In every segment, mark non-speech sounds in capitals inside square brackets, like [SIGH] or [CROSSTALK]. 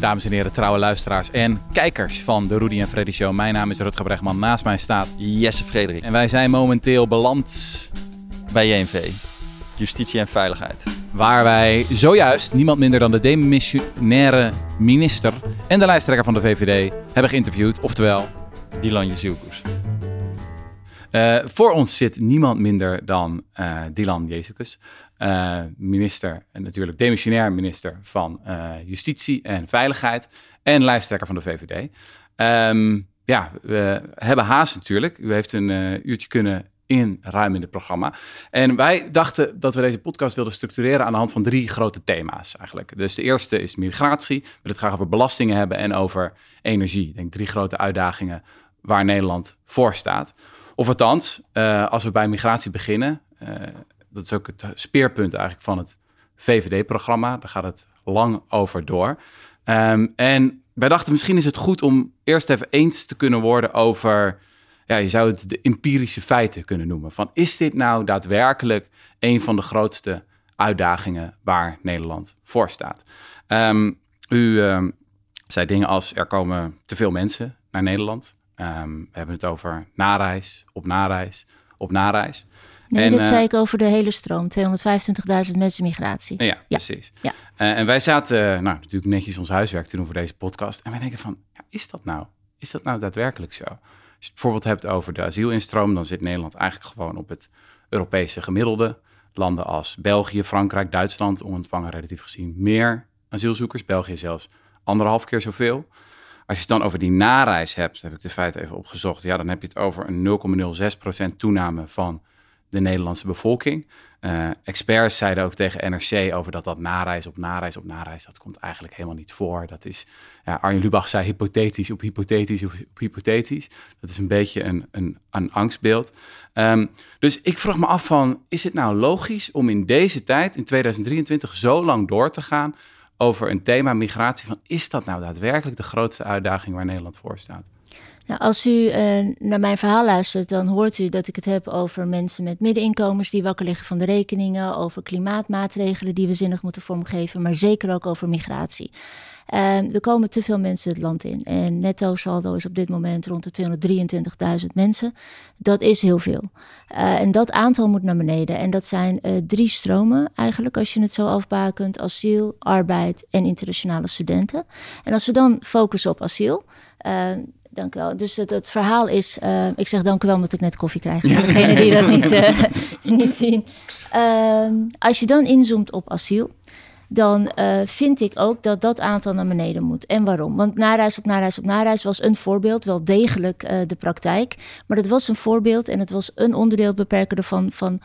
dames en heren, trouwe luisteraars en kijkers van de Rudy en Freddy Show. Mijn naam is Rutger Bregman, naast mij staat Jesse Frederik. En wij zijn momenteel beland bij JNV, Justitie en Veiligheid. Waar wij zojuist niemand minder dan de demissionaire minister en de lijsttrekker van de VVD hebben geïnterviewd, oftewel Dylan Jezielkus. Uh, voor ons zit niemand minder dan uh, Dylan Jezielkus. Uh, minister en natuurlijk demissionair minister van uh, Justitie en Veiligheid en lijsttrekker van de VVD. Ehm, ja, we hebben haast natuurlijk. U heeft een uh, uurtje kunnen inruimen in het programma. En wij dachten dat we deze podcast wilden structureren aan de hand van drie grote thema's eigenlijk. Dus de eerste is migratie. We willen het graag over belastingen hebben en over energie. Ik denk drie grote uitdagingen waar Nederland voor staat. Of althans, als we bij migratie beginnen dat is ook het speerpunt eigenlijk van het VVD-programma. Daar gaat het lang over door. Um, en wij dachten, misschien is het goed om eerst even eens te kunnen worden over, ja, je zou het de empirische feiten kunnen noemen. Van is dit nou daadwerkelijk een van de grootste uitdagingen waar Nederland voor staat? Um, u um, zei dingen als er komen te veel mensen naar Nederland. we hebben het over nareis, op nareis, op nareis. Nee, en, dat zei eh, ik over de hele stroom. 225.000 mensen migratie. Ja, precies. Ja. Uh, en wij zaten nou, natuurlijk netjes ons huiswerk te doen voor deze podcast. En wij denken van, ja, is dat nou? Is dat nou daadwerkelijk zo? Als je het bijvoorbeeld hebt over de asielinstroom, dan zit Nederland eigenlijk gewoon op het Europese gemiddelde. Landen als België, Frankrijk, Duitsland ontvangen relatief gezien meer asielzoekers. België zelfs anderhalf keer zoveel. Als je het dan over die nareis hebt, heb ik de feiten even opgezocht. Ja, dan heb je het over een 0,06% toename van de Nederlandse bevolking. Uh, experts zeiden ook tegen NRC over dat dat nareis op nareis op nareis, dat komt eigenlijk helemaal niet voor. Dat is, ja, Arjen Lubach zei hypothetisch op hypothetisch op hypothetisch. Dat is een beetje een, een, een angstbeeld. Um, dus ik vraag me af van, is het nou logisch om in deze tijd, in 2023, zo lang door te gaan over een thema migratie? Van, is dat nou daadwerkelijk de grootste uitdaging waar Nederland voor staat? Nou, als u uh, naar mijn verhaal luistert, dan hoort u dat ik het heb over mensen met middeninkomens die wakker liggen van de rekeningen, over klimaatmaatregelen die we zinnig moeten vormgeven, maar zeker ook over migratie. Uh, er komen te veel mensen het land in. En netto saldo is op dit moment rond de 223.000 mensen. Dat is heel veel. Uh, en dat aantal moet naar beneden. En dat zijn uh, drie stromen eigenlijk, als je het zo afbakent. Asiel, arbeid en internationale studenten. En als we dan focussen op asiel... Dank u wel. Dus het, het verhaal is, uh, ik zeg dank u wel omdat ik net koffie krijg. Voor degenen die dat niet, uh, [LAUGHS] niet zien. Uh, als je dan inzoomt op asiel, dan uh, vind ik ook dat dat aantal naar beneden moet. En waarom? Want nareis op nareis op nareis was een voorbeeld, wel degelijk de praktijk. Maar het was een voorbeeld en het was een onderdeel beperken ervan van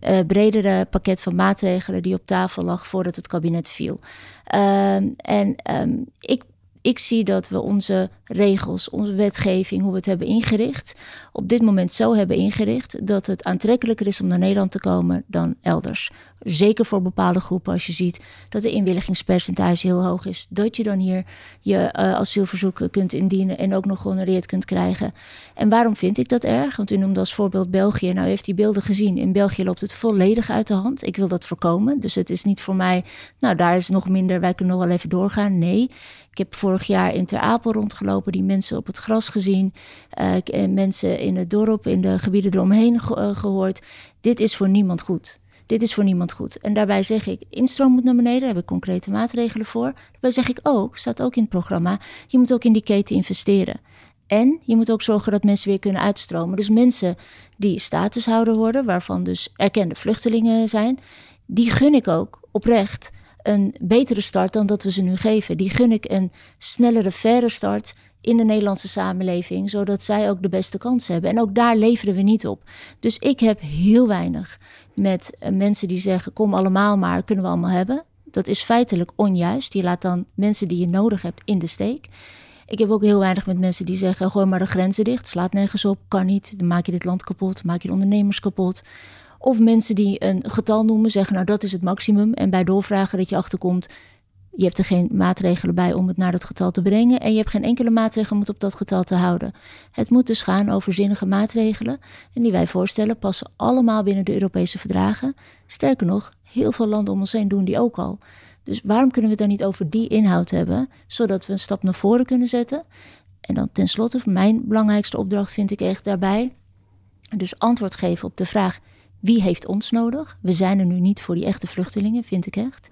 het bredere pakket van maatregelen die op tafel lag voordat het kabinet viel. Ehm, en um, ik ik zie dat we onze regels, onze wetgeving, hoe we het hebben ingericht, op dit moment zo hebben ingericht dat het aantrekkelijker is om naar Nederland te komen dan elders. Zeker voor bepaalde groepen, als je ziet dat de inwilligingspercentage heel hoog is, dat je dan hier je uh, asielverzoek kunt indienen en ook nog gehonoreerd kunt krijgen. En waarom vind ik dat erg? Want u noemde als voorbeeld België. Nou, u heeft die beelden gezien. In België loopt het volledig uit de hand. Ik wil dat voorkomen. Dus het is niet voor mij, nou, daar is nog minder, wij kunnen nog wel even doorgaan. Nee. Ik heb vorig jaar in Ter Apel rondgelopen, die mensen op het gras gezien, uh, mensen in het dorp, in de gebieden eromheen ge gehoord. Dit is voor niemand goed. Dit is voor niemand goed. En daarbij zeg ik, instroom moet naar beneden, daar heb ik concrete maatregelen voor. Daarbij zeg ik ook, staat ook in het programma, je moet ook in die keten investeren. En je moet ook zorgen dat mensen weer kunnen uitstromen. Dus mensen die statushouder worden, waarvan dus erkende vluchtelingen zijn, die gun ik ook oprecht een betere start dan dat we ze nu geven. Die gun ik een snellere, verre start in de Nederlandse samenleving, zodat zij ook de beste kans hebben. En ook daar leveren we niet op. Dus ik heb heel weinig met eh, mensen die zeggen: kom allemaal maar, kunnen we allemaal hebben. Dat is feitelijk onjuist. Je laat dan mensen die je nodig hebt in de steek. Ik heb ook heel weinig met mensen die zeggen: gooi maar de grenzen dicht, slaat nergens op, kan niet. Dan maak je dit land kapot, maak je de ondernemers kapot. Of mensen die een getal noemen, zeggen nou dat is het maximum. En bij doorvragen dat je achterkomt, je hebt er geen maatregelen bij om het naar dat getal te brengen. En je hebt geen enkele maatregel om het op dat getal te houden. Het moet dus gaan over zinnige maatregelen. En die wij voorstellen passen allemaal binnen de Europese verdragen. Sterker nog, heel veel landen om ons heen doen die ook al. Dus waarom kunnen we het dan niet over die inhoud hebben, zodat we een stap naar voren kunnen zetten? En dan tenslotte, mijn belangrijkste opdracht vind ik echt daarbij, dus antwoord geven op de vraag: wie heeft ons nodig? We zijn er nu niet voor die echte vluchtelingen, vind ik echt.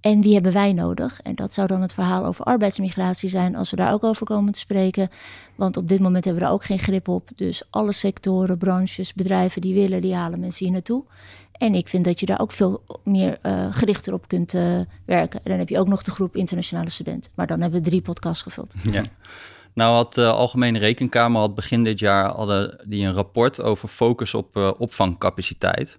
En wie hebben wij nodig? En dat zou dan het verhaal over arbeidsmigratie zijn, als we daar ook over komen te spreken. Want op dit moment hebben we daar ook geen grip op. Dus alle sectoren, branches, bedrijven die willen, die halen mensen hier naartoe. En ik vind dat je daar ook veel meer uh, gerichter op kunt uh, werken. En dan heb je ook nog de groep internationale studenten. Maar dan hebben we drie podcasts gevuld. Ja. Nou had de Algemene Rekenkamer had begin dit jaar hadden die een rapport over focus op uh, opvangcapaciteit.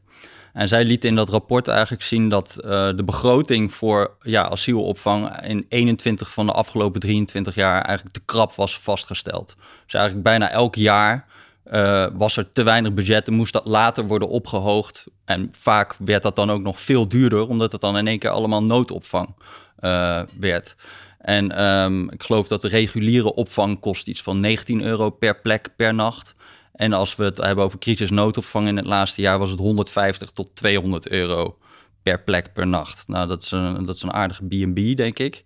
En zij liet in dat rapport eigenlijk zien dat uh, de begroting voor ja, asielopvang in 21 van de afgelopen 23 jaar eigenlijk te krap was vastgesteld. Dus eigenlijk bijna elk jaar uh, was er te weinig budget en moest dat later worden opgehoogd. En vaak werd dat dan ook nog veel duurder, omdat het dan in één keer allemaal noodopvang uh, werd. En um, ik geloof dat de reguliere opvang kost iets van 19 euro per plek per nacht. En als we het hebben over crisisnoodopvang in het laatste jaar, was het 150 tot 200 euro per plek per nacht. Nou, dat is een, dat is een aardige B&B, denk ik.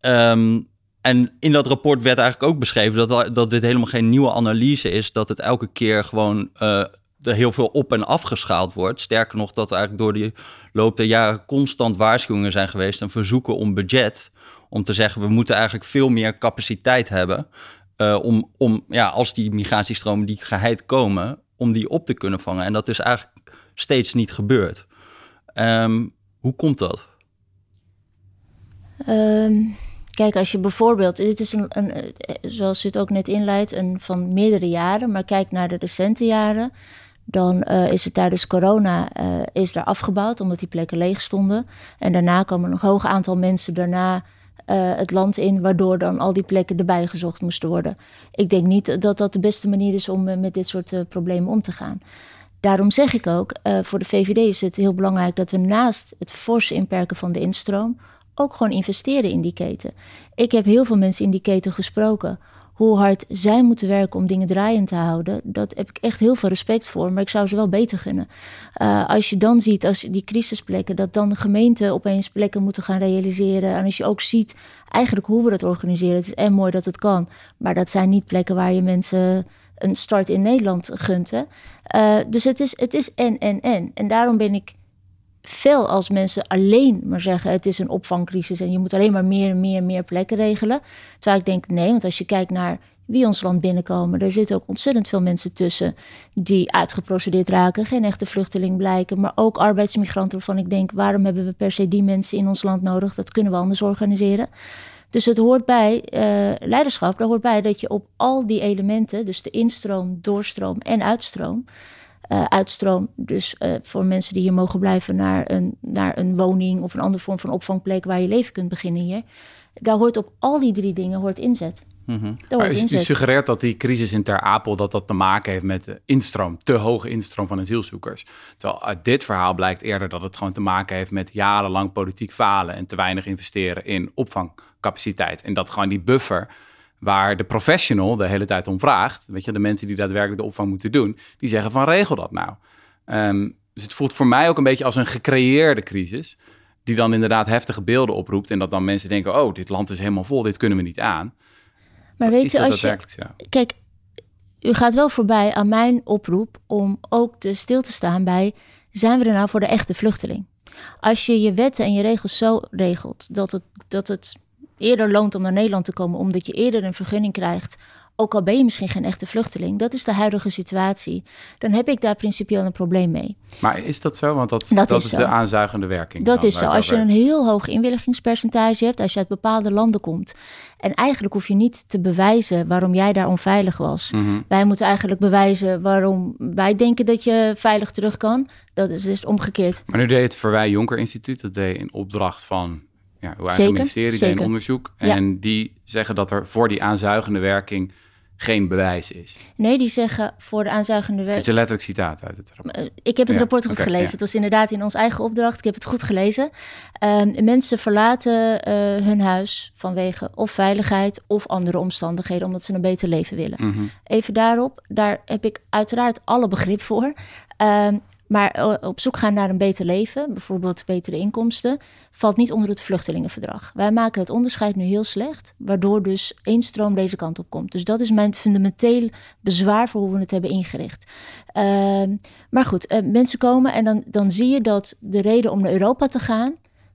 Um, en in dat rapport werd eigenlijk ook beschreven dat, dat dit helemaal geen nieuwe analyse is. Dat het elke keer gewoon uh, er heel veel op en afgeschaald wordt. Sterker nog, dat er eigenlijk door die loop der jaren constant waarschuwingen zijn geweest en verzoeken om budget. Om te zeggen, we moeten eigenlijk veel meer capaciteit hebben. Uh, om, om ja, als die migratiestromen die geheid komen, om die op te kunnen vangen. En dat is eigenlijk steeds niet gebeurd. Um, hoe komt dat? Um, kijk, als je bijvoorbeeld, dit is een, een, zoals u het ook net inleidt, een van meerdere jaren, maar kijk naar de recente jaren, dan uh, is het tijdens corona is er afgebouwd omdat die plekken leeg stonden. En daarna nog een hoog aantal mensen daarna het land in, waardoor dan al die plekken erbij gezocht moesten worden. Ik denk niet dat dat de beste manier is om met dit soort problemen om te gaan. Daarom zeg ik ook, voor de VVD is het heel belangrijk dat we naast het forse inperken van de instroom ook gewoon investeren in die keten. Ik heb heel veel mensen in die keten gesproken. Hoe hard zij moeten werken om dingen draaiend te houden, dat heb ik echt heel veel respect voor. Maar ik zou ze wel beter gunnen. Uh, als je dan ziet, als die crisisplekken, dat dan de gemeenten opeens plekken moeten gaan realiseren. En als je ook ziet eigenlijk hoe we dat organiseren. Het is en mooi dat het kan, maar dat zijn niet plekken waar je mensen een start in Nederland gunt. Hè? Uh, dus het is, het is en, en, en. En daarom ben ik veel als mensen alleen maar zeggen: het is een opvangcrisis en je moet alleen maar meer en meer en meer plekken regelen. Terwijl ik denk: nee, want als je kijkt naar wie ons land binnenkomen, er zitten ook ontzettend veel mensen tussen die uitgeprocedeerd raken, geen echte vluchteling blijken, maar ook arbeidsmigranten waarvan ik denk: waarom hebben we per se die mensen in ons land nodig? Dat kunnen we anders organiseren. Dus het hoort bij uh, leiderschap, daar hoort bij dat je op al die elementen, dus de instroom, doorstroom en uitstroom, uh, uitstroom. Dus uh, voor mensen die hier mogen blijven naar een, naar een woning of een andere vorm van opvangplek waar je leven kunt beginnen hier. Daar hoort op al die drie dingen hoort inzet. Mm -hmm. maar u, u suggereert dat die crisis in Ter Apel dat dat te maken heeft met de instroom, te hoge instroom van asielzoekers. Terwijl uit dit verhaal blijkt eerder dat het gewoon te maken heeft met jarenlang politiek falen en te weinig investeren in opvangcapaciteit. En dat gewoon die buffer waar de professional de hele tijd om vraagt, weet je, de mensen die daadwerkelijk de opvang moeten doen, die zeggen van regel dat nou. Um, dus het voelt voor mij ook een beetje als een gecreëerde crisis, die dan inderdaad heftige beelden oproept en dat dan mensen denken, oh, dit land is helemaal vol, dit kunnen we niet aan. Maar weet je, als je, kijk, u gaat wel voorbij aan mijn oproep om ook te stil te staan bij, zijn we er nou voor de echte vluchteling? Als je je wetten en je regels zo regelt dat het, dat het eerder loont om naar Nederland te komen, omdat je eerder een vergunning krijgt, ook al ben je misschien geen echte vluchteling, dat is de huidige situatie, dan heb ik daar principieel een probleem mee. Maar is dat zo? Want dat, dat, is, de aanzuigende werking. Dat is zo. Als je een heel hoog inwilligingspercentage hebt, als je uit bepaalde landen komt, en eigenlijk hoef je niet te bewijzen waarom jij daar onveilig was. Mhm. Wij moeten eigenlijk bewijzen waarom wij denken dat je veilig terug kan. Dat is dus omgekeerd. Maar nu deed het Verwij Jonker Instituut, dat deed in opdracht van ja, uw eigen ministerie deed een onderzoek. En die zeggen dat er voor die aanzuigende werking geen bewijs is. Nee, die zeggen voor de aanzuigende werking... Het is een letterlijk citaat uit het rapport. Eh, ik heb het rapport goed gelezen. Het was inderdaad in ons eigen opdracht. Ik heb het goed gelezen. Uh, mensen verlaten uh, hun huis vanwege of veiligheid of andere omstandigheden... omdat ze een beter leven willen. Mm -hmm. Even daarop, daar heb ik uiteraard alle begrip voor. Uh, Maar eh, op zoek gaan naar een beter leven, bijvoorbeeld betere inkomsten, valt niet onder het vluchtelingenverdrag. Wij maken het onderscheid nu heel slecht, waardoor dus één stroom deze kant op komt. Dus dat is mijn fundamenteel bezwaar voor hoe we het hebben ingericht. Ehm, maar goed, uh, mensen komen en dan, dan zie je dat de reden om naar Europa te gaan,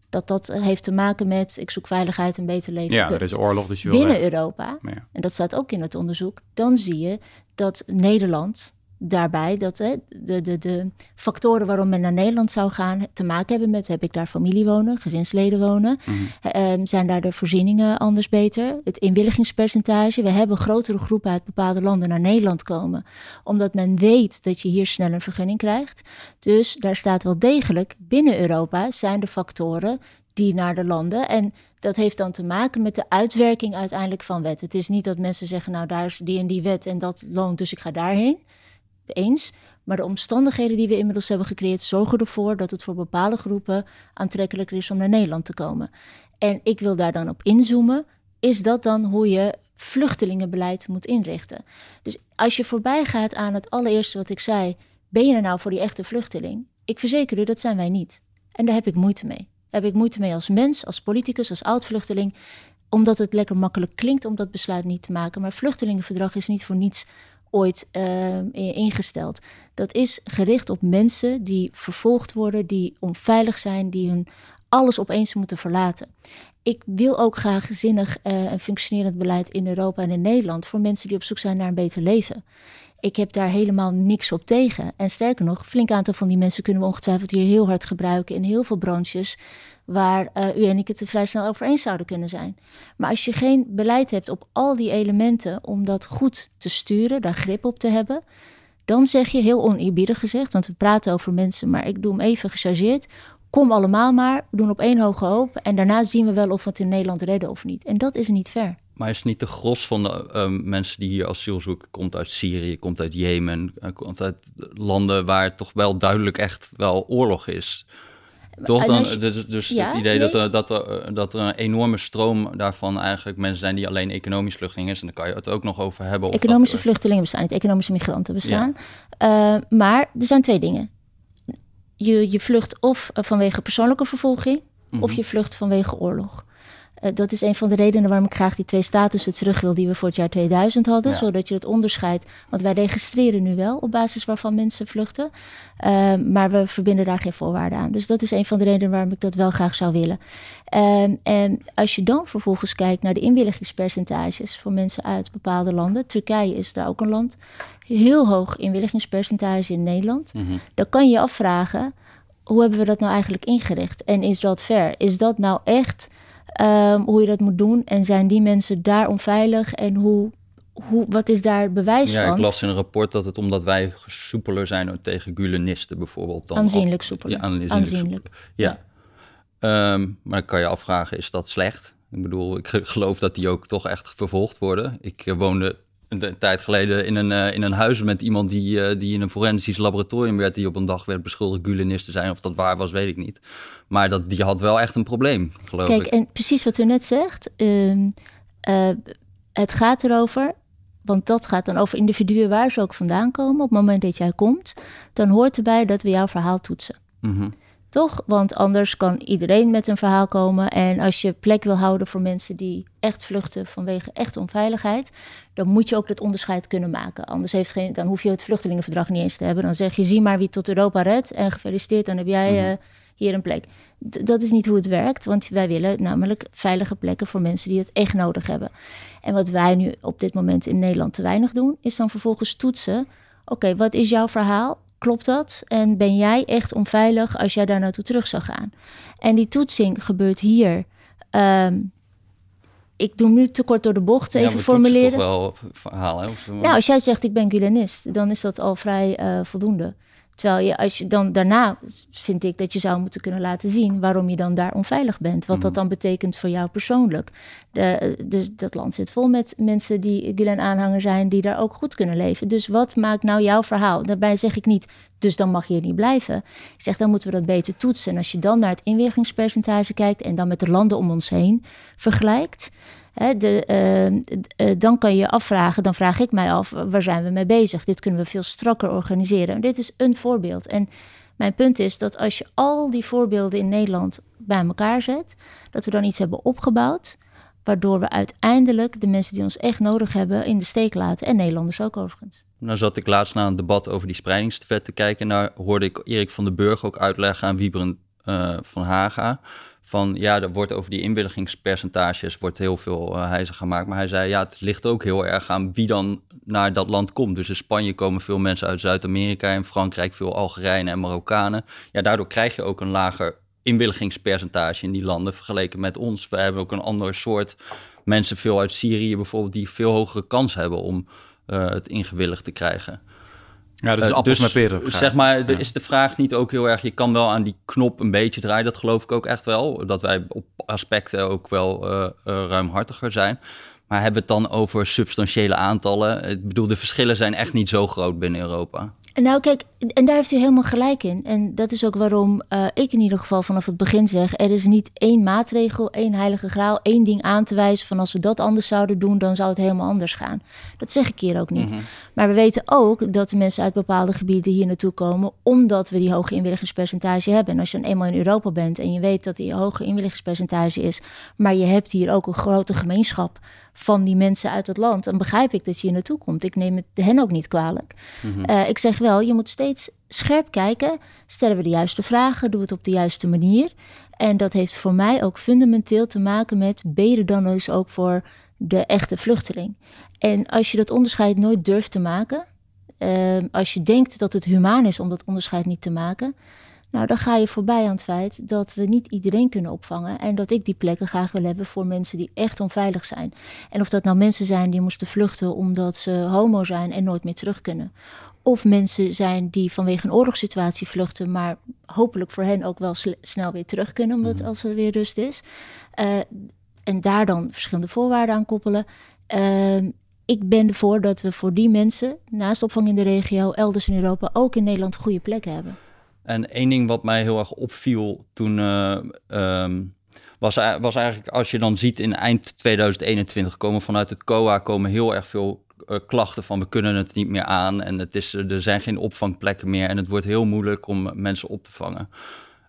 dat dat heeft te maken met ik zoek veiligheid en beter leven. Ja, er is oorlog, dus je Binnen Europa, en dat staat ook in het onderzoek, dan zie je dat Nederland daarbij dat hè, de, de, de factoren waarom men naar Nederland zou gaan te maken hebben met heb ik daar familie wonen, gezinsleden wonen, mhm. Ehm, zijn daar de voorzieningen anders beter, het inwilligingspercentage. We hebben grotere groepen uit bepaalde landen naar Nederland komen, omdat men weet dat je hier snel een vergunning krijgt. Dus daar staat wel degelijk binnen Europa zijn de factoren die naar de landen en dat heeft dan te maken met de uitwerking uiteindelijk van wet. Het is niet dat mensen zeggen, nou daar is die en die wet en dat loont, dus ik ga daarheen eens. Maar de omstandigheden die we inmiddels hebben gecreëerd zorgen ervoor dat het voor bepaalde groepen aantrekkelijker is om naar Nederland te komen. En ik wil daar dan op inzoomen. Is dat dan hoe je vluchtelingenbeleid moet inrichten? Dus als je voorbij gaat aan het allereerste wat ik zei, ben je er nou voor die echte vluchteling? Ik verzeker u, dat zijn wij niet. En daar heb ik moeite mee. Daar heb ik moeite mee als mens, als politicus, als oud-vluchteling omdat het lekker makkelijk klinkt om dat besluit niet te maken. Maar vluchtelingenverdrag is niet voor niets ooit uh, ingesteld. Dat is gericht op mensen die vervolgd worden, die onveilig zijn, die hun alles opeens moeten verlaten. Ik wil ook graag zinnig uh, en functionerend beleid in Europa en in Nederland voor mensen die op zoek zijn naar een beter leven. Ik heb daar helemaal niks op tegen. En sterker nog, flink aantal van die mensen kunnen we ongetwijfeld hier heel hard gebruiken in heel veel branches waar uh, u en ik het er vrij snel over eens zouden kunnen zijn. Maar als je geen beleid hebt op al die elementen om dat goed te sturen, daar grip op te hebben, dan zeg je heel oneerbiedig gezegd, want we praten over mensen, maar ik doe hem even gechargeerd. Kom allemaal maar, we doen op één hoge hoop en daarna zien we wel of we het in Nederland redden of niet. En dat is niet ver. Maar is niet de gros van de uh, mensen die hier asiel zoeken, komt uit Syrië, komt uit Jemen, uh, komt uit landen waar toch wel duidelijk echt wel oorlog is. Toch dan, dus, dus het idee dat, er, dat, er, dat er een enorme stroom daarvan eigenlijk mensen zijn die alleen economisch vluchtelingen is. En dan kan je het ook nog over hebben. Economische vluchtelingen bestaan niet, economische migranten bestaan. Uh, maar er zijn twee dingen. Je, je vlucht of vanwege persoonlijke vervolging, of mhm. je vlucht vanwege oorlog. Uh, dat is een van de redenen waarom ik graag die twee statussen terug wil die we voor het jaar 2000 hadden. Zodat je het onderscheidt. Want wij registreren nu wel op basis waarvan mensen vluchten. Uh, maar we verbinden daar geen voorwaarden aan. Dus dat is een van de redenen waarom ik dat wel graag zou willen. Uh, en als je dan vervolgens kijkt naar de inwilligingspercentages voor mensen uit bepaalde landen. Turkije is daar ook een land. Heel hoog inwilligingspercentage in Nederland. Mm Dan kan je je afvragen. Hoe hebben we dat nou eigenlijk ingericht? En is dat fair? Is dat nou echt um, hoe je dat moet doen. En zijn die mensen daar onveilig en hoe, hoe, wat is daar bewijs ja, van? Ja, ik las in een rapport dat het omdat wij soepeler zijn tegen gulenisten bijvoorbeeld. Dan aanzienlijk soepeler. Ja, aanzienlijk. aanzienlijk. Ja. ja. Um, maar kan je afvragen, is dat slecht? Ik bedoel, ik [LAUGHS] geloof dat die ook toch echt vervolgd worden. Ik uh, woonde een tijd geleden in een, uh, in een huis met iemand die, uh, die in een forensisch laboratorium werd, die op een dag werd beschuldigd gulenist te zijn. Of dat waar was, weet ik niet. Maar dat, die had wel echt een probleem, geloof Kijk, ik. Kijk, en precies wat u net zegt. Uh, het gaat erover, want dat gaat dan over individuen waar ze ook vandaan komen. Op het moment dat jij komt, dan hoort erbij dat we jouw verhaal toetsen. Mm toch? Want anders kan iedereen met een verhaal komen. En als je plek wil houden voor mensen die echt vluchten vanwege echt onveiligheid, dan moet je ook dat onderscheid kunnen maken. Anders heeft geen, dan hoef je het vluchtelingenverdrag niet eens te hebben. Dan zeg je, zie maar wie tot Europa redt en gefeliciteerd, dan heb jij mhm. eh, hier een plek. dat is niet hoe het werkt, want wij willen namelijk veilige plekken voor mensen die het echt nodig hebben. En wat wij nu op dit moment in Nederland te weinig doen, is dan vervolgens toetsen. Oké, wat is jouw verhaal? Klopt dat? En ben jij echt onveilig als jij daar naartoe terug zou gaan? En die toetsing gebeurt hier. Um, ik doe nu te kort door de bocht even ja, formuleren. Toch wel verhaal, hè? Nou, als jij zegt ik ben Gulenist, dan is dat al vrij uh, voldoende. Terwijl je, als je dan daarna vind ik dat je zou moeten kunnen laten zien waarom je dan daar onveilig bent. Wat dat mhm. dan betekent voor jou persoonlijk. De, de, dat land zit vol met mensen die Gulen-aanhanger zijn, die daar ook goed kunnen leven. Dus wat maakt nou jouw verhaal? Daarbij zeg ik niet, dus dan mag je hier niet blijven. Ik zeg, dan moeten we dat beter toetsen. En als je dan naar het inwerkingspercentage kijkt en dan met de landen om ons heen vergelijkt ehm, eh, dan kan je afvragen, dan vraag ik mij af, waar zijn we mee bezig? Dit kunnen we veel strakker organiseren. Dit is een voorbeeld. En Mijn punt is dat als je al die voorbeelden in Nederland bij elkaar zet, dat we dan iets hebben opgebouwd, waardoor we uiteindelijk de mensen die ons echt nodig hebben in de steek laten. En Nederlanders ook overigens. Nou zat ik laatst naar een debat over die spreidingswet te kijken. En daar hoorde ik Erik van den Burg ook uitleggen aan Wieberen uh, van Haga van ja, er wordt over die inwilligingspercentages wordt heel veel uh, gemaakt. Maar hij zei ja, het ligt ook heel erg aan wie dan naar dat land komt. Dus in Spanje komen veel mensen uit Zuid-Amerika, in Frankrijk veel Algerijnen en Marokkanen. Ja, daardoor krijg je ook een lager inwilligingspercentage in die landen vergeleken met ons. We hebben ook een ander soort mensen, veel uit Syrië bijvoorbeeld, die veel hogere kans hebben om uh, het ingewilligd te krijgen. Ja, dus uh, appels dus, met peren. Zeg maar, ja. is de vraag niet ook heel erg... Je kan wel aan die knop een beetje draaien, dat geloof ik ook echt wel. Dat wij op aspecten ook wel uh, ruimhartiger zijn. Maar hebben we het dan over substantiële aantallen? Ik bedoel, de verschillen zijn echt niet zo groot binnen Europa. Nou, kijk, en daar heeft u helemaal gelijk in. En dat is ook waarom uh, ik in ieder geval vanaf het begin zeg: er is niet één maatregel, één heilige graal, één ding aan te wijzen van als we dat anders zouden doen, dan zou het helemaal anders gaan. Dat zeg ik hier ook niet. Mm -hmm. Maar we weten ook dat de mensen uit bepaalde gebieden hier naartoe komen, omdat we die hoge inwilligingspercentage hebben. En als je dan eenmaal in Europa bent en je weet dat die hoge inwilligingspercentage is, maar je hebt hier ook een grote gemeenschap van die mensen uit het land, dan begrijp ik dat je hier naartoe komt. Ik neem het hen ook niet kwalijk. Mm -hmm. uh, ik zeg wel, je moet steeds scherp kijken. Stellen we de juiste vragen? Doen we het op de juiste manier? En dat heeft voor mij ook fundamenteel te maken met beter dan dus ook voor de echte vluchteling. En als je dat onderscheid nooit durft te maken, uh, als je denkt dat het humaan is om dat onderscheid niet te maken, nou, dan ga je voorbij aan het feit dat we niet iedereen kunnen opvangen. En dat ik die plekken graag wil hebben voor mensen die echt onveilig zijn. En of dat nou mensen zijn die moesten vluchten omdat ze homo zijn en nooit meer terug kunnen. Of mensen zijn die vanwege een oorlogssituatie vluchten, maar hopelijk voor hen ook wel snel weer terug kunnen, omdat mm. als er weer rust is. Uh, en daar dan verschillende voorwaarden aan koppelen. Uh, ik ben ervoor dat we voor die mensen, naast opvang in de regio, elders in Europa, ook in Nederland goede plekken hebben. En één ding wat mij heel erg opviel toen. Uh, um, was, was eigenlijk als je dan ziet in eind 2021 komen vanuit het COA komen heel erg veel uh, klachten van we kunnen het niet meer aan en het is, er zijn geen opvangplekken meer en het wordt heel moeilijk om mensen op te vangen.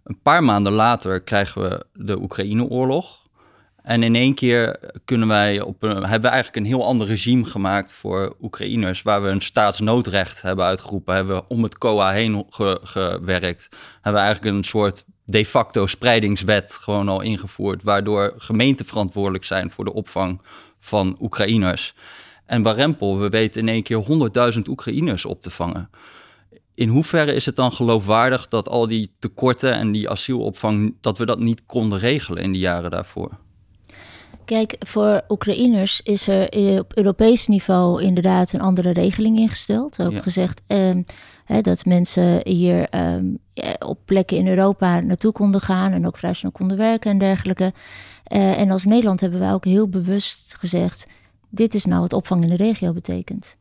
Een paar maanden later krijgen we de Oekraïne-oorlog. En in één keer kunnen wij op hebben we eigenlijk een heel ander regime gemaakt voor Oekraïners, waar we een staatsnoodrecht hebben uitgeroepen, hebben we om het COA heen ge, gewerkt, hebben we eigenlijk een soort de facto spreidingswet gewoon al ingevoerd, waardoor gemeenten verantwoordelijk zijn voor de opvang van Oekraïners. En Warempel, we weten in één keer 100.000 Oekraïners op te vangen. In hoeverre is het dan geloofwaardig dat al die tekorten en die asielopvang, dat we dat niet konden regelen in de jaren daarvoor? Kijk, voor Oekraïners is er op Europees niveau inderdaad een andere regeling ingesteld. Ook ja. gezegd hè, dat mensen hier um, op plekken in Europa naartoe konden gaan en ook vrij snel konden werken en dergelijke. Uh, en als Nederland hebben wij ook heel bewust gezegd: dit is nou wat opvang in de regio betekent.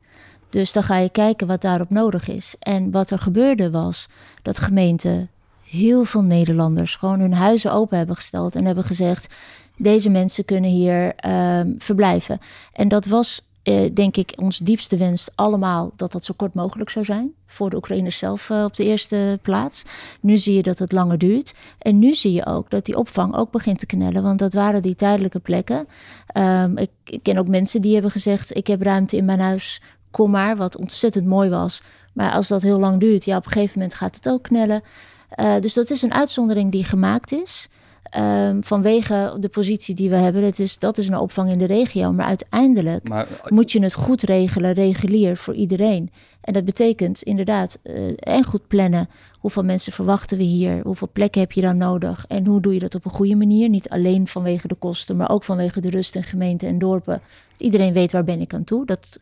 Dus dan ga je kijken wat daarop nodig is. En wat er gebeurde was dat gemeenten heel veel Nederlanders gewoon hun huizen open hebben gesteld en hebben gezegd: deze mensen kunnen hier um, verblijven. En dat was, uh, denk ik, ons diepste wens allemaal dat dat zo kort mogelijk zou zijn. Voor de Oekraïners zelf uh, op de eerste plaats. Nu zie je dat het langer duurt. En nu zie je ook dat die opvang ook begint te knellen. Want dat waren die tijdelijke plekken. Um, ik, ken ook mensen die hebben gezegd: Ik heb ruimte in mijn huis, kom maar. Wat ontzettend mooi was. Maar als dat heel lang duurt, ja, op een gegeven moment gaat het ook knellen. Uh, dus dat is een uitzondering die gemaakt is. Um, vanwege de positie die we hebben. Dat is, dat is een opvang in de regio. Maar uiteindelijk maar, moet je het goed regelen, regulier voor iedereen. En dat betekent inderdaad uh, en goed plannen. Hoeveel mensen verwachten we hier? Hoeveel plekken heb je dan nodig? En hoe doe je dat op een goede manier? Niet alleen vanwege de kosten, maar ook vanwege de rust in gemeenten en dorpen. Iedereen weet waar ben ik aan toe. Dat,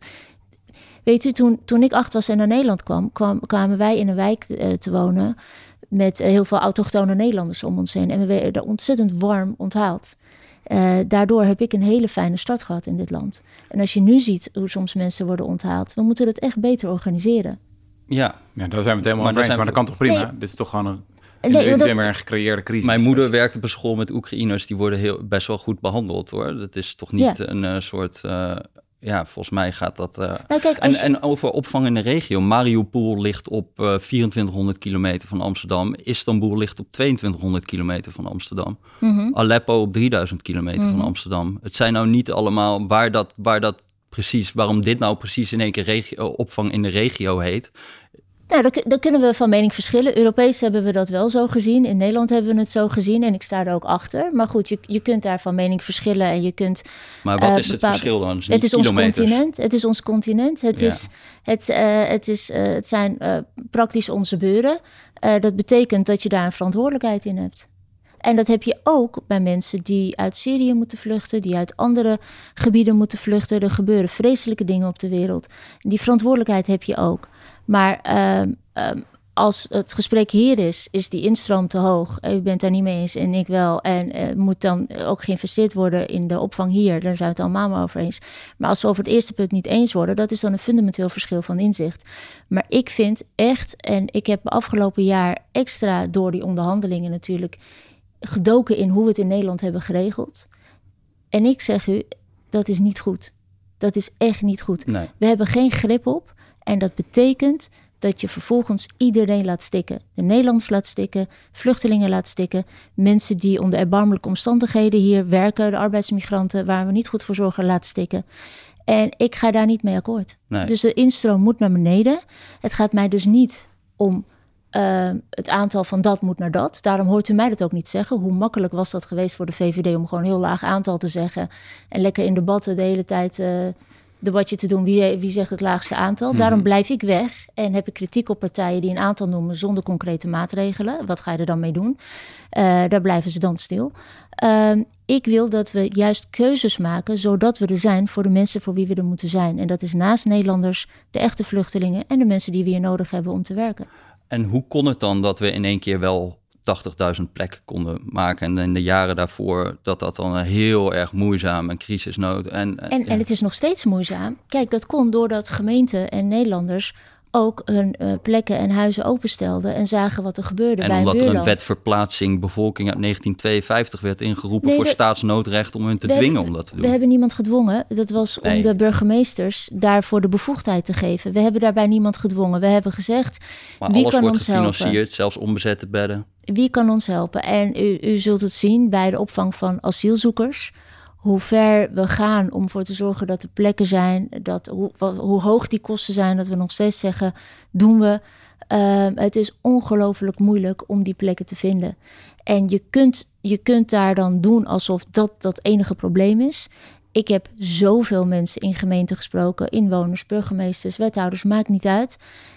weet u, toen, toen ik acht was en naar Nederland kwam, kwam kwamen wij in een wijk uh, te wonen met eh, heel veel autochtone Nederlanders om ons heen. En we werden ontzettend warm onthaald. Uh, daardoor heb ik een hele fijne start gehad in dit land. En als je nu ziet hoe soms mensen worden onthaald, we moeten het echt beter organiseren. Ja, ja daar zijn we het helemaal over eens. Maar dat kan toch prima? Nee. Dit is toch gewoon een Nee, dat... een gecreëerde crisis. Mijn moeder werkt op een school met Oekraïners. Die worden heel, best wel goed behandeld hoor. Dat is toch niet ja. een uh, soort uh, ja, volgens mij gaat dat. Uh... Nou, kijk, en, en over opvang in de regio. Mariupol ligt op uh, 2400 kilometer van Amsterdam. Istanbul ligt op 2200 kilometer van Amsterdam. Mm Aleppo op 3000 kilometer van mhm. Amsterdam. Het zijn nou niet allemaal waar dat, waar dat precies, waarom dit nou precies in één keer regio, opvang in de regio heet. Nou, daar, kunnen we van mening verschillen. Europees hebben we dat wel zo gezien. In Nederland hebben we het zo gezien. En ik sta er ook achter. Maar goed, je, je kunt daar van mening verschillen. En je kunt. Maar wat uh, is het verschil dan? Het is, het is ons continent. Het is ons continent. Het, is, het, uh, het, is, uh, het zijn praktisch onze beuren. dat betekent dat je daar een verantwoordelijkheid in hebt. En dat heb je ook bij mensen die uit Syrië moeten vluchten, die uit andere gebieden moeten vluchten. Er gebeuren vreselijke dingen op de wereld. Die verantwoordelijkheid heb je ook. Maar ehm, ehm, als het gesprek hier is, is die instroom te hoog. U bent daar niet mee eens en ik wel. En uh, moet dan ook geïnvesteerd worden in de opvang hier. Daar zijn we het allemaal maar over eens. Maar als we over het eerste punt niet eens worden, dat is dan een fundamenteel verschil van inzicht. Maar ik vind echt, en ik heb afgelopen jaar extra door die onderhandelingen natuurlijk gedoken in hoe we het in Nederland hebben geregeld. En ik zeg u, dat is niet goed. Dat is echt niet goed. We hebben geen grip op. En dat betekent dat je vervolgens iedereen laat stikken. De Nederlanders laat stikken, vluchtelingen laat stikken, mensen die onder erbarmelijke omstandigheden hier werken, de arbeidsmigranten waar we niet goed voor zorgen, laat stikken. En ik ga daar niet mee akkoord. Dus de instroom moet naar beneden. Het gaat mij dus niet om uh, het aantal van dat moet naar dat. Daarom hoort u mij dat ook niet zeggen. Hoe makkelijk was dat geweest voor de VVD om gewoon een heel laag aantal te zeggen. En lekker in debatten de hele tijd uh, debatje te doen. Wie, wie zegt het laagste aantal? Daarom mhm. blijf ik weg en heb ik kritiek op partijen die een aantal noemen zonder concrete maatregelen. Wat ga je er dan mee doen? Uh, daar blijven ze dan stil. Uh, ik wil dat we juist keuzes maken zodat we er zijn voor de mensen voor wie we er moeten zijn. En dat is naast Nederlanders, de echte vluchtelingen en de mensen die we hier nodig hebben om te werken. En hoe kon het dan dat we in één keer wel 80.000 plekken konden maken. En in de jaren daarvoor dat dat dan heel erg moeizaam en crisisnood. En, en, en, het is nog steeds moeizaam. Kijk, dat kon doordat gemeenten en Nederlanders ook hun uh, plekken en huizen openstelden en zagen wat er gebeurde en bij omdat er een wet verplaatsing bevolking uit 1952 werd ingeroepen voor staatsnoodrecht om hun te dwingen om dat te doen. We hebben niemand gedwongen. Dat was om de burgemeesters daarvoor de bevoegdheid te geven. We hebben daarbij niemand gedwongen. We hebben gezegd, maar wie alles kan wordt ons gefinancierd, helpen? zelfs onbezette bedden. Wie kan ons helpen? En u, u zult het zien bij de opvang van asielzoekers hoe ver we gaan om voor te zorgen dat er plekken zijn, dat, hoe, hoog die kosten zijn, dat we nog steeds zeggen, doen we. Uh, het is ongelooflijk moeilijk om die plekken te vinden. En je kunt, je kunt daar dan doen alsof dat dat enige probleem is. Ik heb zoveel mensen in gemeenten gesproken, inwoners, burgemeesters, wethouders, maakt niet uit.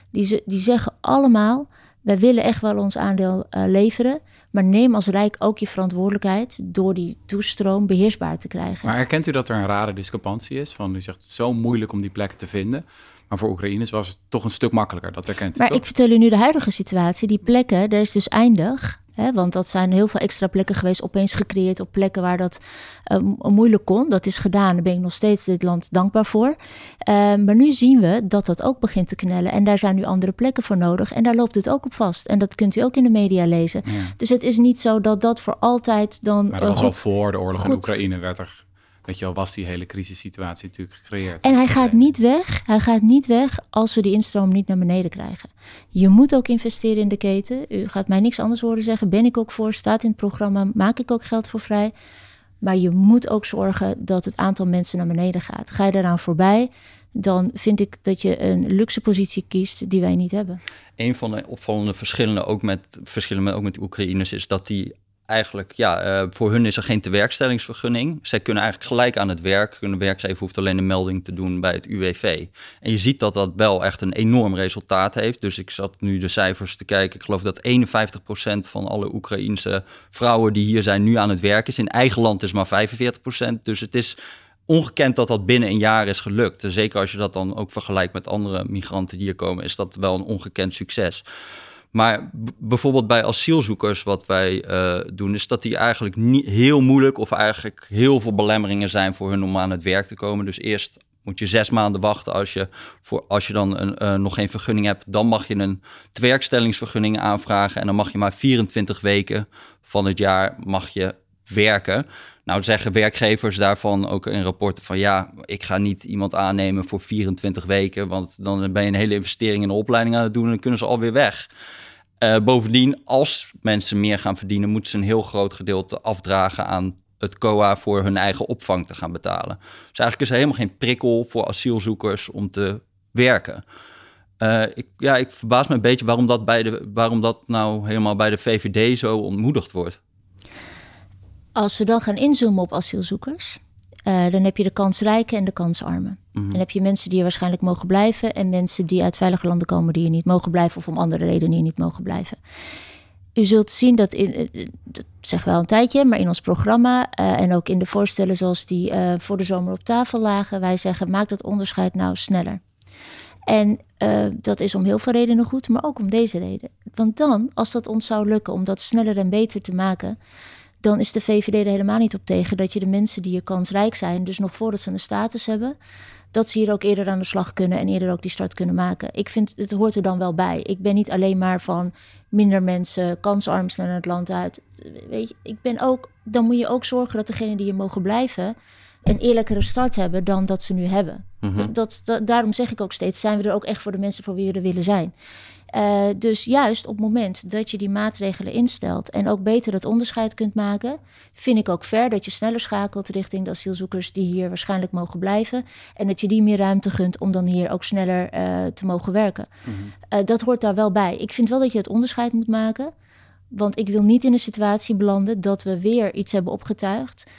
Die, die zeggen allemaal, wij willen echt wel ons aandeel uh, leveren. Maar neem als Rijk ook je verantwoordelijkheid door die toestroom beheersbaar te krijgen. Maar herkent u dat er een rare discrepantie is? Van u zegt het is zo moeilijk om die plekken te vinden. Maar voor Oekraïners was het toch een stuk makkelijker. Dat herkent u Maar ik vertel u nu de huidige situatie. Die plekken, daar is dus eindig. Want dat zijn heel veel extra plekken geweest, opeens gecreëerd op plekken waar dat uh, moeilijk kon. Dat is gedaan, daar ben ik nog steeds dit land dankbaar voor. Uh, maar nu zien we dat dat ook begint te knellen. En daar zijn nu andere plekken voor nodig. En daar loopt het ook op vast. En dat kunt u ook in de media lezen. Ja. Dus het is niet zo dat dat voor altijd dan. Maar dat was uh, al voor de oorlog goed. in Oekraïne werd er weet je wel, was die hele crisissituatie natuurlijk gecreëerd. En hij gaat niet weg. Hij gaat niet weg als we die instroom niet naar beneden krijgen. Je moet ook investeren in de keten. U gaat mij niks anders horen zeggen. Ben ik ook voor, staat in het programma, maak ik ook geld voor vrij. Maar je moet ook zorgen dat het aantal mensen naar beneden gaat. Ga je daaraan voorbij, dan vind ik dat je een luxe positie kiest die wij niet hebben. Een van de opvallende verschillen ook met, verschillen met, ook met Oekraïners is dat die eigenlijk, ja, uh, voor hun is er geen tewerkstellingsvergunning. Zij kunnen eigenlijk gelijk aan het werk. Hun werkgever hoeft alleen een melding te doen bij het UWV. En je ziet dat dat wel echt een enorm resultaat heeft. Dus ik zat nu de cijfers te kijken. Ik geloof dat 51% van alle Oekraïense vrouwen die hier zijn nu aan het werk is. In eigen land is maar 45%. Dus het is ongekend dat dat binnen een jaar is gelukt. Zeker als je dat dan ook vergelijkt met andere migranten die hier komen, is dat wel een ongekend succes. Maar bijvoorbeeld bij asielzoekers, wat wij uh, doen, is dat die eigenlijk niet heel moeilijk of eigenlijk heel veel belemmeringen zijn voor hun om aan het werk te komen. Dus eerst moet je zes maanden wachten als je, voor, als je dan een, uh, nog geen vergunning hebt. Dan mag je een tewerkstellingsvergunning aanvragen en dan mag je maar 24 weken van het jaar mag je werken. Nou zeggen werkgevers daarvan ook in rapporten van ja, ik ga niet iemand aannemen voor 24 weken, want dan ben je een hele investering in de opleiding aan het doen en dan kunnen ze alweer weg. Uh, bovendien, als mensen meer gaan verdienen, moeten ze een heel groot gedeelte afdragen aan het COA voor hun eigen opvang te gaan betalen. Dus eigenlijk is er helemaal geen prikkel voor asielzoekers om te werken. Uh, ik, ja, ik verbaas me een beetje waarom dat, bij de, waarom dat nou helemaal bij de VVD zo ontmoedigd wordt. Als we dan gaan inzoomen op asielzoekers, uh, dan heb je de kansrijke en de kansarmen. Mm Dan heb je mensen die er waarschijnlijk mogen blijven en mensen die uit veilige landen komen die hier niet mogen blijven of om andere redenen hier niet mogen blijven. U zult zien dat, in, eh, dat zeg wel een tijdje, maar in ons programma uh, en ook in de voorstellen zoals die uh, voor de zomer op tafel lagen, wij zeggen maak dat onderscheid nou sneller. En uh, dat is om heel veel redenen goed, maar ook om deze reden. Want dan, als dat ons zou lukken om dat sneller en beter te maken, dan is de VVD er helemaal niet op tegen dat je de mensen die hier kansrijk zijn, dus nog voordat ze een status hebben, dat ze hier ook eerder aan de slag kunnen en eerder ook die start kunnen maken. Ik vind, het hoort er dan wel bij. Ik ben niet alleen maar van minder mensen, kansarm naar het land uit. Weet je, ik ben ook, dan moet je ook zorgen dat degenen die hier mogen blijven, een eerlijkere start hebben dan dat ze nu hebben. Mhm. dat, dat, daarom zeg ik ook steeds, zijn we er ook echt voor de mensen voor wie we er willen zijn. Uh, dus juist op het moment dat je die maatregelen instelt en ook beter het onderscheid kunt maken, vind ik ook ver dat je sneller schakelt richting de asielzoekers die hier waarschijnlijk mogen blijven. En dat je die meer ruimte gunt om dan hier ook sneller uh, te mogen werken. Mm -hmm. uh, dat hoort daar wel bij. Ik vind wel dat je het onderscheid moet maken. Want ik wil niet in een situatie belanden dat we weer iets hebben opgetuigd.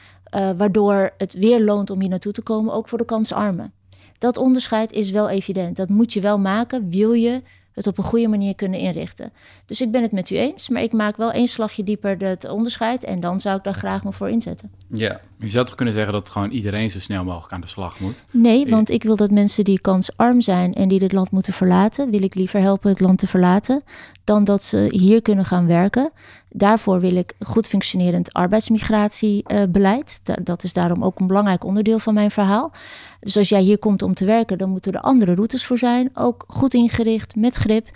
waardoor het weer loont om hier naartoe te komen, ook voor de kansarmen. Dat onderscheid is wel evident. Dat moet je wel maken, wil je het op een goede manier kunnen inrichten. Dus ik ben het met u eens, maar ik maak wel één slagje dieper het onderscheid en dan zou ik daar graag me voor inzetten. Ja, je zou toch kunnen zeggen dat gewoon iedereen zo snel mogelijk aan de slag moet? Nee, want ik wil dat mensen die kansarm zijn en die dit land moeten verlaten, wil ik liever helpen het land te verlaten, dan dat ze hier kunnen gaan werken. Daarvoor wil ik goed functionerend arbeidsmigratiebeleid. dat is daarom ook een belangrijk onderdeel van mijn verhaal. Dus als jij hier komt om te werken, dan moeten er andere routes voor zijn. Ook goed ingericht, met grip.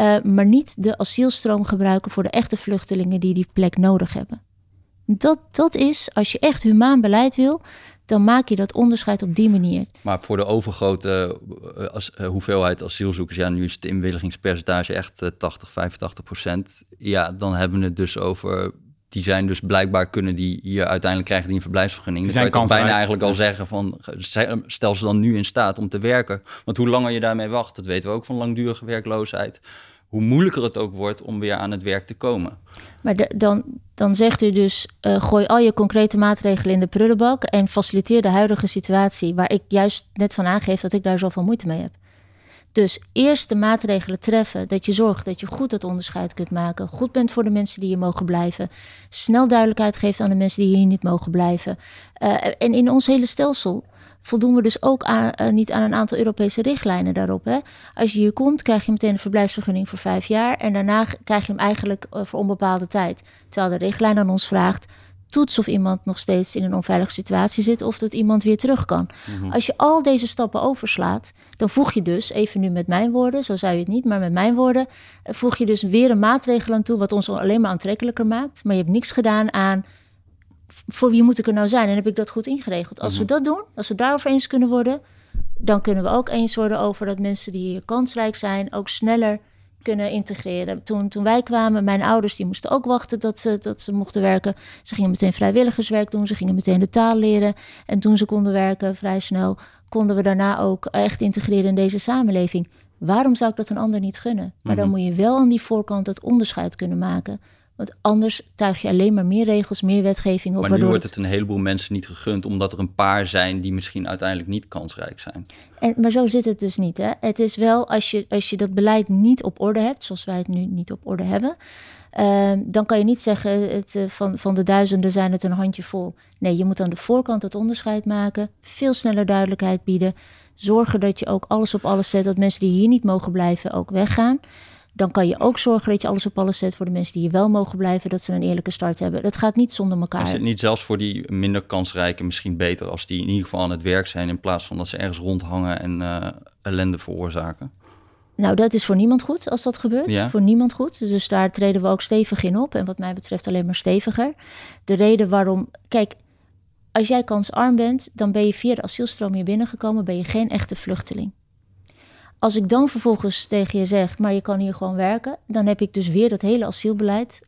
Uh, maar niet de asielstroom gebruiken voor de echte vluchtelingen die die plek nodig hebben. Dat, dat is, als je echt humaan beleid wil, dan maak je dat onderscheid op die manier. Maar voor de overgrote uh, as, uh, hoeveelheid asielzoekers, ja, nu is het inwilligingspercentage echt uh, 80, 85 procent. Ja, dan hebben we het dus over. Die zijn dus blijkbaar kunnen die hier uiteindelijk krijgen die een verblijfsvergunning. Die zijn kan je bijna eigenlijk al zeggen van stel ze dan nu in staat om te werken. Want hoe langer je daarmee wacht, dat weten we ook van langdurige werkloosheid hoe moeilijker het ook wordt om weer aan het werk te komen. Maar dan, dan zegt u dus, uh, gooi al je concrete maatregelen in de prullenbak en faciliteer de huidige situatie, waar ik juist net van aangeef dat ik daar zoveel moeite mee heb. Dus eerst de maatregelen treffen, dat je zorgt dat je goed het onderscheid kunt maken, goed bent voor de mensen die hier mogen blijven, snel duidelijkheid geeft aan de mensen die hier niet mogen blijven. Uh, en in ons hele stelsel voldoen we dus ook aan, uh, niet aan een aantal Europese richtlijnen daarop. Hè? Als je hier komt, krijg je meteen een verblijfsvergunning voor vijf jaar. En daarna krijg je hem eigenlijk uh, voor onbepaalde tijd. Terwijl de richtlijn aan ons vraagt. Toets of iemand nog steeds in een onveilige situatie zit of dat iemand weer terug kan. Mm -hmm. Als je al deze stappen overslaat, dan voeg je dus, even nu met mijn woorden, zo zou je het niet, maar met mijn woorden, uh, voeg je dus weer een maatregel aan toe wat ons alleen maar aantrekkelijker maakt. Maar je hebt niks gedaan aan voor wie moet ik er nou zijn? En heb ik dat goed ingeregeld? Als we mhm. dat doen, als we daarover eens kunnen worden, dan kunnen we ook eens worden over dat mensen die hier kansrijk zijn ook sneller kunnen integreren. Toen, toen wij kwamen, mijn ouders die moesten ook wachten dat ze, dat ze mochten werken. Ze gingen meteen vrijwilligerswerk doen, ze gingen meteen de taal leren. En toen ze konden werken, vrij snel, konden we daarna ook echt integreren in deze samenleving. Waarom zou ik dat een ander niet gunnen? Maar dan mhm. moet je wel aan die voorkant het onderscheid kunnen maken. Want anders tuig je alleen maar meer regels, meer wetgeving op. Maar nu wordt het een heleboel mensen niet gegund, omdat er een paar zijn die misschien uiteindelijk niet kansrijk zijn. En, maar zo zit het dus niet. Hè? Het is wel als je, als je dat beleid niet op orde hebt, zoals wij het nu niet op orde hebben. Uh, dan kan je niet zeggen het, uh, van, van de duizenden zijn het een handje vol. Nee, je moet aan de voorkant het onderscheid maken, veel sneller duidelijkheid bieden. Zorgen dat je ook alles op alles zet, dat mensen die hier niet mogen blijven ook weggaan dan kan je ook zorgen dat je alles op alles zet voor de mensen die hier wel mogen blijven, dat ze een eerlijke start hebben. Dat gaat niet zonder elkaar. Is het niet zelfs voor die minder kansrijke misschien beter als die in ieder geval aan het werk zijn, in plaats van dat ze ergens rondhangen en uh, ellende veroorzaken? Nou, dat is voor niemand goed als dat gebeurt. Ja. Voor niemand goed. Dus daar treden we ook stevig in op. En wat mij betreft alleen maar steviger. De reden waarom. Kijk, als jij kansarm bent, dan ben je via de asielstroom hier binnengekomen, ben je geen echte vluchteling. Als ik dan vervolgens tegen je zeg, maar je kan hier gewoon werken, dan heb ik dus weer dat hele asielbeleid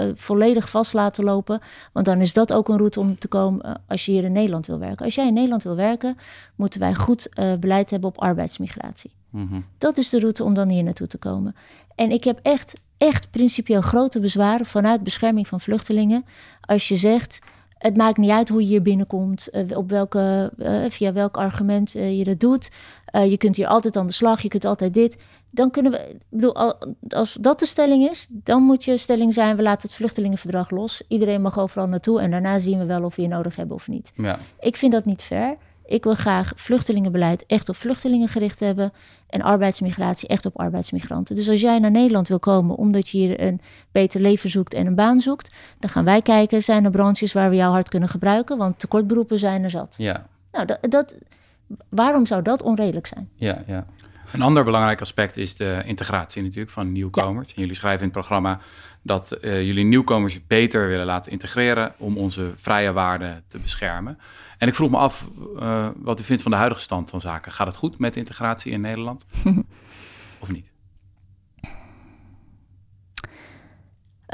uh, volledig vast laten lopen. Want dan is dat ook een route om te komen uh, als je hier in Nederland wil werken. Als jij in Nederland wil werken, moeten wij goed uh, beleid hebben op arbeidsmigratie. Mm -hmm. Dat is de route om dan hier naartoe te komen. En ik heb echt, echt principieel grote bezwaren vanuit bescherming van vluchtelingen. Als je zegt, het maakt niet uit hoe je hier binnenkomt, op welke, via welk argument je dat doet. je kunt hier altijd aan de slag, je kunt altijd dit dan kunnen we, bedoel, als dat de stelling is, dan moet je stelling zijn: we laten het vluchtelingenverdrag los. Iedereen mag overal naartoe en daarna zien we wel of we je nodig hebben of niet. Ja. Ik vind dat niet fair. Ik wil graag vluchtelingenbeleid echt op vluchtelingen gericht hebben en arbeidsmigratie echt op arbeidsmigranten. Dus als jij naar Nederland wil komen omdat je hier een beter leven zoekt en een baan zoekt, dan gaan wij kijken: zijn er branches waar we jou hard kunnen gebruiken? Want tekortberoepen zijn er zat. Ja. Nou, dat, dat waarom zou dat onredelijk zijn? Ja, ja. Een ander belangrijk aspect is de integratie natuurlijk van nieuwkomers. En jullie schrijven in het programma dat uh, jullie nieuwkomers beter willen laten integreren om onze vrije waarden te beschermen. En ik vroeg me af uh, wat u vindt van de huidige stand van zaken. Gaat het goed met integratie in Nederland? [LAUGHS] of niet?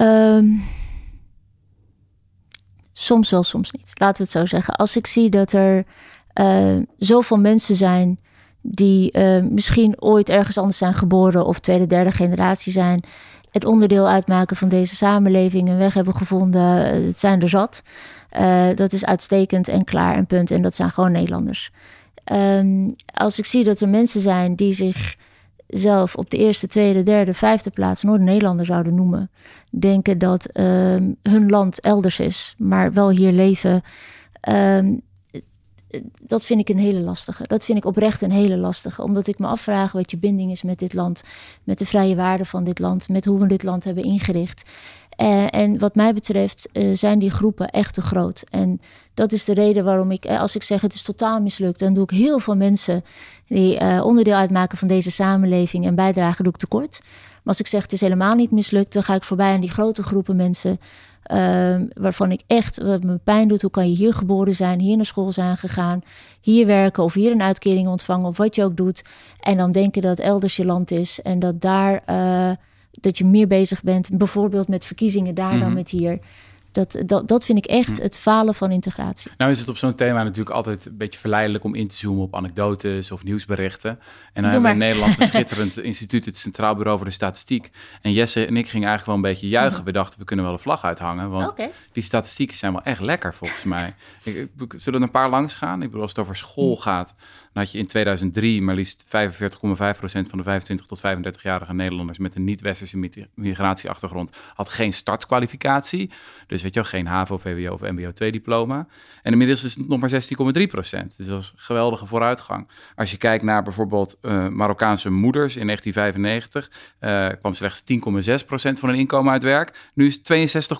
Um, soms wel, soms niet. Laten we het zo zeggen. Als ik zie dat er uh, zoveel mensen zijn die uh, misschien ooit ergens anders zijn geboren of tweede, derde generatie zijn, het onderdeel uitmaken van deze samenleving, een weg hebben gevonden. Het zijn er zat. Uh, dat is uitstekend en klaar en punt. En dat zijn gewoon Nederlanders. Um, als ik zie dat er mensen zijn die zich zelf op de eerste, tweede, derde, vijfde plaats Noord-Nederlander zouden noemen, denken dat uh, hun land elders is, maar wel hier leven. Um, dat vind ik een hele lastige. Dat vind ik oprecht een hele lastige. Omdat ik me afvraag wat je binding is met dit land. Met de vrije waarden van dit land. Met hoe we dit land hebben ingericht. Uh, en wat mij betreft uh, zijn die groepen echt te groot. En dat is de reden waarom ik, als ik zeg het is totaal mislukt, dan doe ik heel veel mensen die onderdeel uitmaken van deze samenleving en bijdragen, doe ik tekort. Maar als ik zeg het is helemaal niet mislukt, dan ga ik voorbij aan die grote groepen mensen Uh, waarvan ik echt, wat me pijn doet, hoe kan je hier geboren zijn, hier naar school zijn gegaan, hier werken of hier een uitkering ontvangen of wat je ook doet. En dan denken dat elders je land is en dat daar, dat je meer bezig bent, bijvoorbeeld met verkiezingen daar dan mhm. met hier. Dat, dat, dat vind ik echt hm. het falen van integratie. Nou is het op zo'n thema natuurlijk altijd een beetje verleidelijk om in te zoomen op anekdotes of nieuwsberichten. En dan hebben we in Nederland een [LAUGHS] schitterend instituut, het Centraal Bureau voor de Statistiek. En Jesse en ik gingen eigenlijk wel een beetje juichen. We dachten, we kunnen wel een vlag uithangen, want die statistieken zijn wel echt lekker volgens mij. Ik, zullen er een paar langs gaan? Ik bedoel, als het over school hm. gaat, had je in 2003 maar liefst 45,5% van de 25 tot 35-jarige Nederlanders met een niet-westerse migratieachtergrond had geen startkwalificatie. Dus weet je wel, geen HAVO, VWO of MBO 2-diploma. En inmiddels is het nog maar 16,3% Dus dat is geweldige vooruitgang. Als je kijkt naar bijvoorbeeld uh, Marokkaanse moeders in 1995, uh, kwam slechts 10,6% van hun inkomen uit werk. Nu is het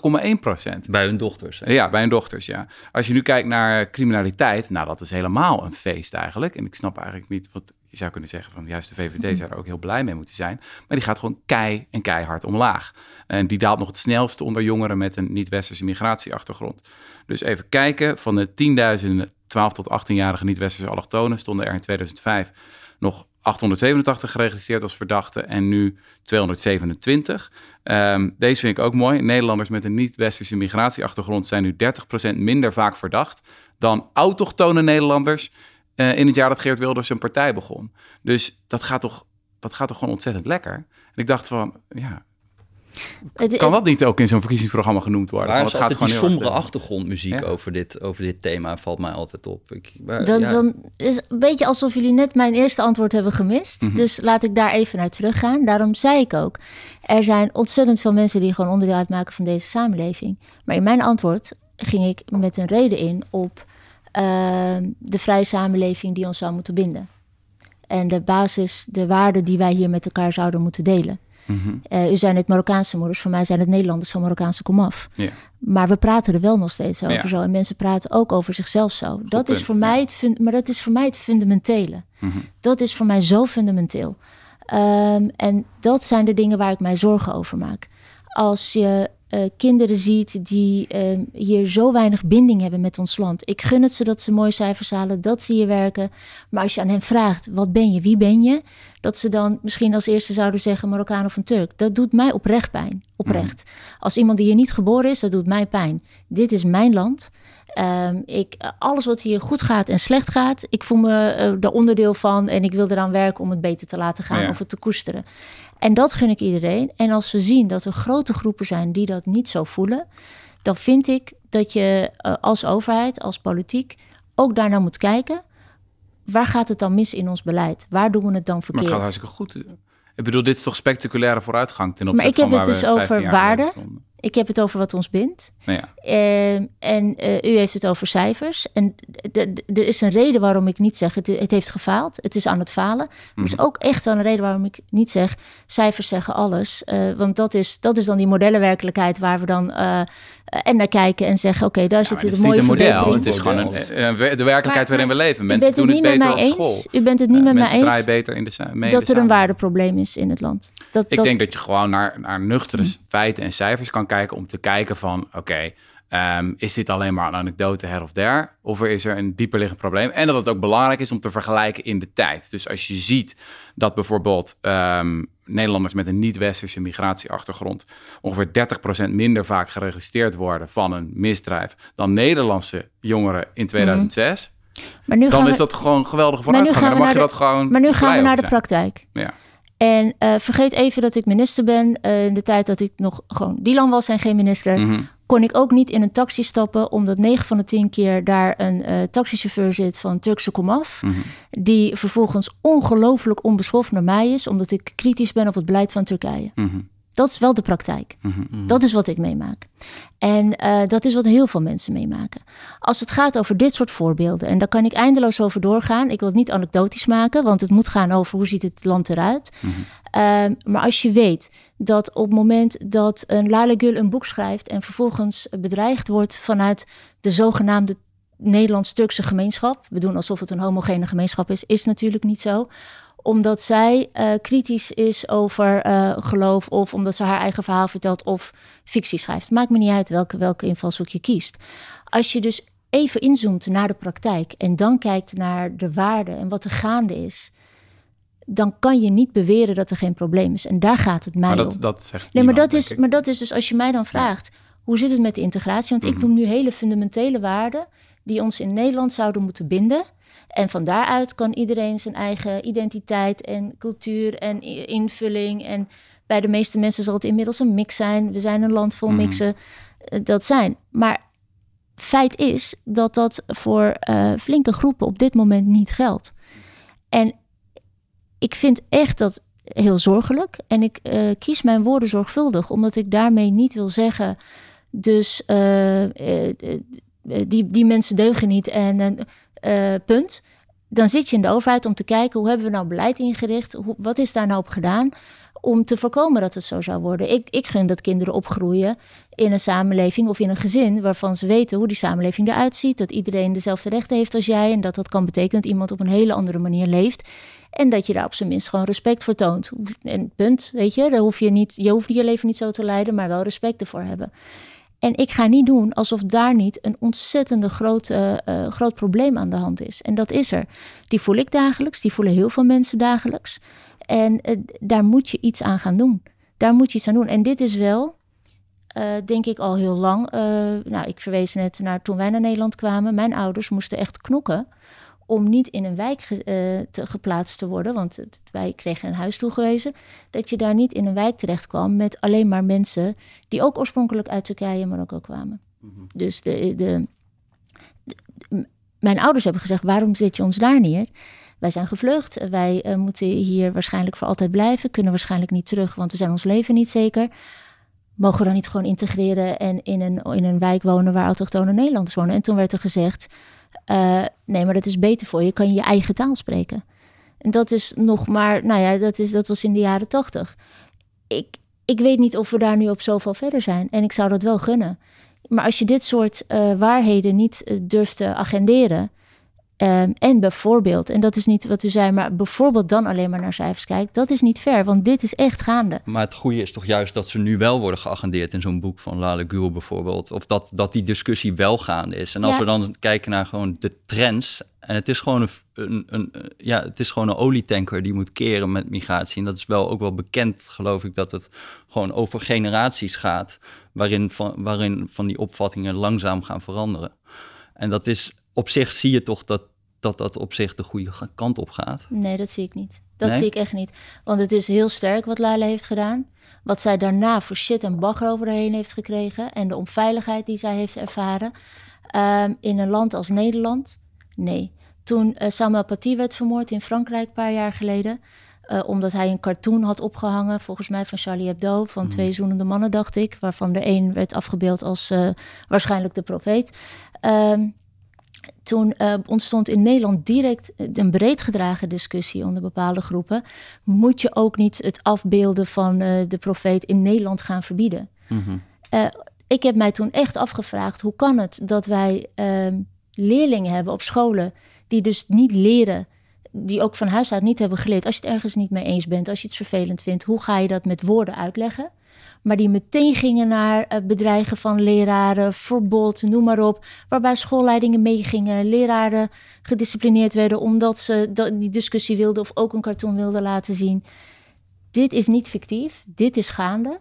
62,1% Bij hun dochters. Ja, bij hun dochters, ja. Als je nu kijkt naar criminaliteit, nou dat is helemaal een feest eigenlijk. En ik snap eigenlijk niet wat je zou kunnen zeggen van juist de VVD mhm. zou er ook heel blij mee moeten zijn. Maar die gaat gewoon kei en keihard omlaag. En die daalt nog het snelste onder jongeren met een niet-westerse migratieachtergrond. Dus even kijken, van de 10.000 12 tot 18-jarige niet-westerse allochtonen stonden er in 2005 nog 887 geregistreerd als verdachten en nu 227. Um, ehm, deze vind ik ook mooi. Nederlanders met een niet-westerse migratieachtergrond zijn nu 30% minder vaak verdacht dan autochtone Nederlanders uh, in het jaar dat Geert Wilders zijn partij begon. Dus dat gaat toch, dat gaat toch gewoon ontzettend lekker. En ik dacht van, ja, het, kan dat niet ook in zo'n verkiezingsprogramma genoemd worden? Waar is het gaat gewoon die sombere achtergrondmuziek over, dit, over dit thema valt mij altijd op. Ik, dan, ja. dan is een beetje alsof jullie net mijn eerste antwoord hebben gemist. Mhm. Dus laat ik daar even naar teruggaan. Daarom zei ik ook, er zijn ontzettend veel mensen die gewoon onderdeel uitmaken van deze samenleving. Maar in mijn antwoord ging ik met een reden in op Ehm, de vrije samenleving die ons zou moeten binden. En de basis, de waarden die wij hier met elkaar zouden moeten delen. Mm u zijn het Marokkaanse moeders, voor mij zijn het Nederlanders van Marokkaanse komaf. Maar we praten er wel nog steeds over zo. En mensen praten ook over zichzelf zo. dat is voor mij het maar dat is voor mij het fundamentele. Mhm. Dat is voor mij zo fundamenteel. Um, en dat zijn de dingen waar ik mij zorgen over maak. Als je uh, kinderen ziet die uh, hier zo weinig binding hebben met ons land. Ik gun het ze dat ze mooie cijfers halen, dat ze hier werken. Maar als je aan hen vraagt, wat ben je, wie ben je? Dat ze dan misschien als eerste zouden zeggen Marokkaan of een Turk. Dat doet mij oprecht pijn, oprecht. Als iemand die hier niet geboren is, dat doet mij pijn. Dit is mijn land. Um, ik, alles wat hier goed gaat en slecht gaat, ik voel me uh, er onderdeel van en ik wil eraan werken om het beter te laten gaan ja. of het te koesteren. En dat gun ik iedereen. En als we zien dat er grote groepen zijn die dat niet zo voelen, dan vind ik dat je uh, als overheid, als politiek, ook daarnaar moet kijken. Waar gaat het dan mis in ons beleid? Waar doen we het dan verkeerd? Maar het gaat hartstikke goed. Ik bedoel, dit is toch spectaculaire vooruitgang ten opzichte van Maar ik heb het dus over waarde. Ik heb het over wat ons bindt. Nou ja. Uh, en uh, u heeft het over cijfers. En er is een reden waarom ik niet zeg, het, het heeft gefaald. Het is aan het falen. Mm. Er is ook echt wel een reden waarom ik niet zeg, cijfers zeggen alles. Uh, want dat is, dat is dan die modellenwerkelijkheid waar we dan en naar kijken en zeggen, oké, daar zit ja, de mooie model. Het is gewoon een, de werkelijkheid maar, waarin we leven. Mensen doen het, beter op eens. school. U bent het niet met mij eens beter in de, dat er een waardeprobleem is in het land. Dat, ik denk dat je gewoon naar, naar nuchtere mm. feiten en cijfers kan kijken om te kijken van oké, okay, um, is dit alleen maar een anekdote her of der? Of er is er een dieperliggend probleem? En dat het ook belangrijk is om te vergelijken in de tijd. Dus als je ziet dat bijvoorbeeld um, Nederlanders met een niet-westerse migratieachtergrond ongeveer 30% minder vaak geregistreerd worden van een misdrijf dan Nederlandse jongeren in 2006. Mm. Maar nu dan is dat gewoon geweldige vooruitgang. Dan mag je dat gewoon. Maar nu gaan we naar de praktijk. Ja. En uh, vergeet even dat ik minister ben. Uh, in de tijd dat ik nog gewoon Dylan was en geen minister, mm -hmm. kon ik ook niet in een taxi stappen, omdat 9 van de 10 keer daar een uh, taxichauffeur zit van Turkse komaf. Mm -hmm. Die vervolgens ongelooflijk onbeschoft naar mij is, omdat ik kritisch ben op het beleid van Turkije. Mm -hmm. Dat is wel de praktijk. Mm -hmm. Dat is wat ik meemaak. En uh, dat is wat heel veel mensen meemaken. Als het gaat over dit soort voorbeelden, en daar kan ik eindeloos over doorgaan. Ik wil het niet anekdotisch maken, want het moet gaan over hoe ziet het land eruit. Mm -hmm. uh, maar als je weet dat op het moment dat een Lale Gül een boek schrijft en vervolgens bedreigd wordt vanuit de zogenaamde Nederlands-Turkse gemeenschap. We doen alsof het een homogene gemeenschap is, is natuurlijk niet zo omdat zij uh, kritisch is over uh, geloof of omdat ze haar eigen verhaal vertelt of fictie schrijft. Maakt me niet uit welke, welke invalshoek je kiest. Als je dus even inzoomt naar de praktijk en dan kijkt naar de waarde en wat er gaande is, dan kan je niet beweren dat er geen probleem is. En daar gaat het mij maar dat, om. Dat zegt nee, maar dat, is, maar dat is dus als je mij dan vraagt, ja. hoe zit het met de integratie? Want mm -hmm. ik noem nu hele fundamentele waarden die ons in Nederland zouden moeten binden. En van daaruit kan iedereen zijn eigen identiteit en cultuur en invulling. En bij de meeste mensen zal het inmiddels een mix zijn. We zijn een land vol mixen. Mm. Dat zijn. Maar feit is dat dat voor uh, flinke groepen op dit moment niet geldt. En ik vind echt dat heel zorgelijk. En ik uh, kies mijn woorden zorgvuldig, omdat ik daarmee niet wil zeggen. Dus uh, die, die mensen deugen niet en uh, punt. Dan zit je in de overheid om te kijken hoe hebben we nou beleid ingericht? Wat is daar nou op gedaan? Om te voorkomen dat het zo zou worden. Ik, ik gun dat kinderen opgroeien in een samenleving of in een gezin waarvan ze weten hoe die samenleving eruit ziet. Dat iedereen dezelfde rechten heeft als jij. En dat dat kan betekenen dat iemand op een hele andere manier leeft. En dat je daar op zijn minst gewoon respect voor toont. En punt, weet je. Daar hoef je, niet, je hoeft je leven niet zo te leiden, maar wel respect ervoor hebben. En ik ga niet doen alsof daar niet een ontzettende groot, uh, uh, groot probleem aan de hand is. En dat is er. Die voel ik dagelijks, die voelen heel veel mensen dagelijks. En uh, daar moet je iets aan gaan doen. Daar moet je iets aan doen. En dit is wel, denk ik, al heel lang. nou, ik verwees net naar toen wij naar Nederland kwamen. Mijn ouders moesten echt knokken om niet in een wijk ge, uh, te, geplaatst te worden, want het, wij kregen een huis toegewezen, dat je daar niet in een wijk terecht kwam met alleen maar mensen die ook oorspronkelijk uit Turkije en Marokko kwamen. Mm -hmm. Dus de, de, de, mijn ouders hebben gezegd, waarom zet je ons daar neer? Wij zijn gevlucht, wij uh, moeten hier waarschijnlijk voor altijd blijven, kunnen waarschijnlijk niet terug, want we zijn ons leven niet zeker. Mogen we dan niet gewoon integreren en in een, in een wijk wonen waar autochtone Nederlanders wonen? En toen werd er gezegd, uh, nee, maar dat is beter voor je. Kan je je eigen taal spreken. En dat is nog maar, nou ja, dat, is, dat was in de jaren tachtig. Ik, ik weet niet of we daar nu op zoveel verder zijn. En ik zou dat wel gunnen. Maar als je dit soort uh, waarheden niet uh, durft te agenderen, Ehm, en bijvoorbeeld, en dat is niet wat u zei, maar bijvoorbeeld dan alleen maar naar cijfers kijkt, dat is niet fair, want dit is echt gaande. Maar het goede is toch juist dat ze nu wel worden geagendeerd in zo'n boek van Lale Gül bijvoorbeeld. Of dat, dat die discussie wel gaande is. En als we dan kijken naar gewoon de trends. En het is gewoon een, een, een, ja, het is gewoon een olietanker die moet keren met migratie. En dat is wel ook wel bekend, geloof ik, dat het gewoon over generaties gaat. Waarin van, waarin van die opvattingen langzaam gaan veranderen. En dat is op zich zie je toch dat dat, dat op zich de goede kant op gaat. Nee, dat zie ik niet. Dat zie ik echt niet. Want het is heel sterk wat Laila heeft gedaan. Wat zij daarna voor shit en bagger overheen heeft gekregen. En de onveiligheid die zij heeft ervaren. Um, in een land als Nederland. Nee. Toen uh, Samuel Paty werd vermoord in Frankrijk een paar jaar geleden. Uh, omdat hij een cartoon had opgehangen, volgens mij van Charlie Hebdo, van mm. twee zoenende mannen, dacht ik. Waarvan de een werd afgebeeld als uh, waarschijnlijk de profeet. Um, toen uh, ontstond in Nederland direct een breed gedragen discussie onder bepaalde groepen. Moet je ook niet het afbeelden van uh, de profeet in Nederland gaan verbieden? Mm -hmm. uh, ik heb mij toen echt afgevraagd: hoe kan het dat wij ehm, leerlingen hebben op scholen die dus niet leren, die ook van huis uit niet hebben geleerd? Als je het ergens niet mee eens bent, als je het vervelend vindt, hoe ga je dat met woorden uitleggen? maar die meteen gingen naar bedreigen van leraren, verbod, noem maar op. Waarbij schoolleidingen meegingen, leraren gedisciplineerd werden omdat ze die discussie wilden of ook een cartoon wilden laten zien. Dit is niet fictief, dit is gaande.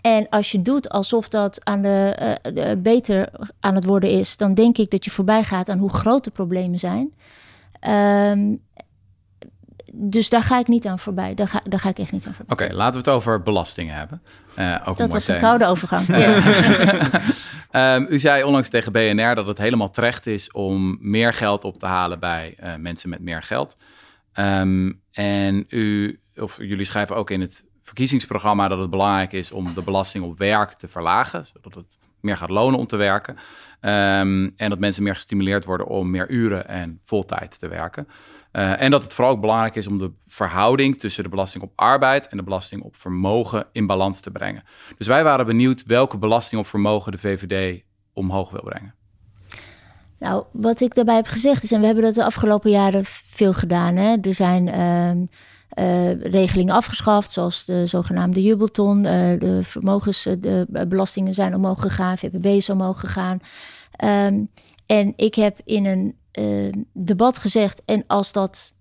En als je doet alsof dat aan de, uh, beter aan het worden is, dan denk ik dat je voorbij gaat aan hoe groot de problemen zijn. Um, dus daar ga ik niet aan voorbij. Daar ga, daar ga ik echt niet aan voorbij. Oké, laten we het over belastingen hebben. Uh, ook dat was een koude overgang. um, [LAUGHS] u zei onlangs tegen BNR dat het helemaal terecht is om meer geld op te halen bij uh, mensen met meer geld. Um, en u, of jullie schrijven ook in het verkiezingsprogramma dat het belangrijk is om de belasting op werk te verlagen, zodat het meer gaat lonen om te werken. Um, en dat mensen meer gestimuleerd worden om meer uren en voltijd te werken. Uh, en dat het vooral ook belangrijk is om de verhouding tussen de belasting op arbeid en de belasting op vermogen in balans te brengen. Dus wij waren benieuwd welke belasting op vermogen de VVD omhoog wil brengen. Nou, wat ik daarbij heb gezegd is, en we hebben dat de afgelopen jaren veel gedaan. Hè? Er zijn uh, regelingen afgeschaft, zoals de zogenaamde jubelton. Uh, de vermogensbelastingen zijn omhoog gegaan, VPB is omhoog gegaan. Um, en ik heb in een debat gezegd. En als dat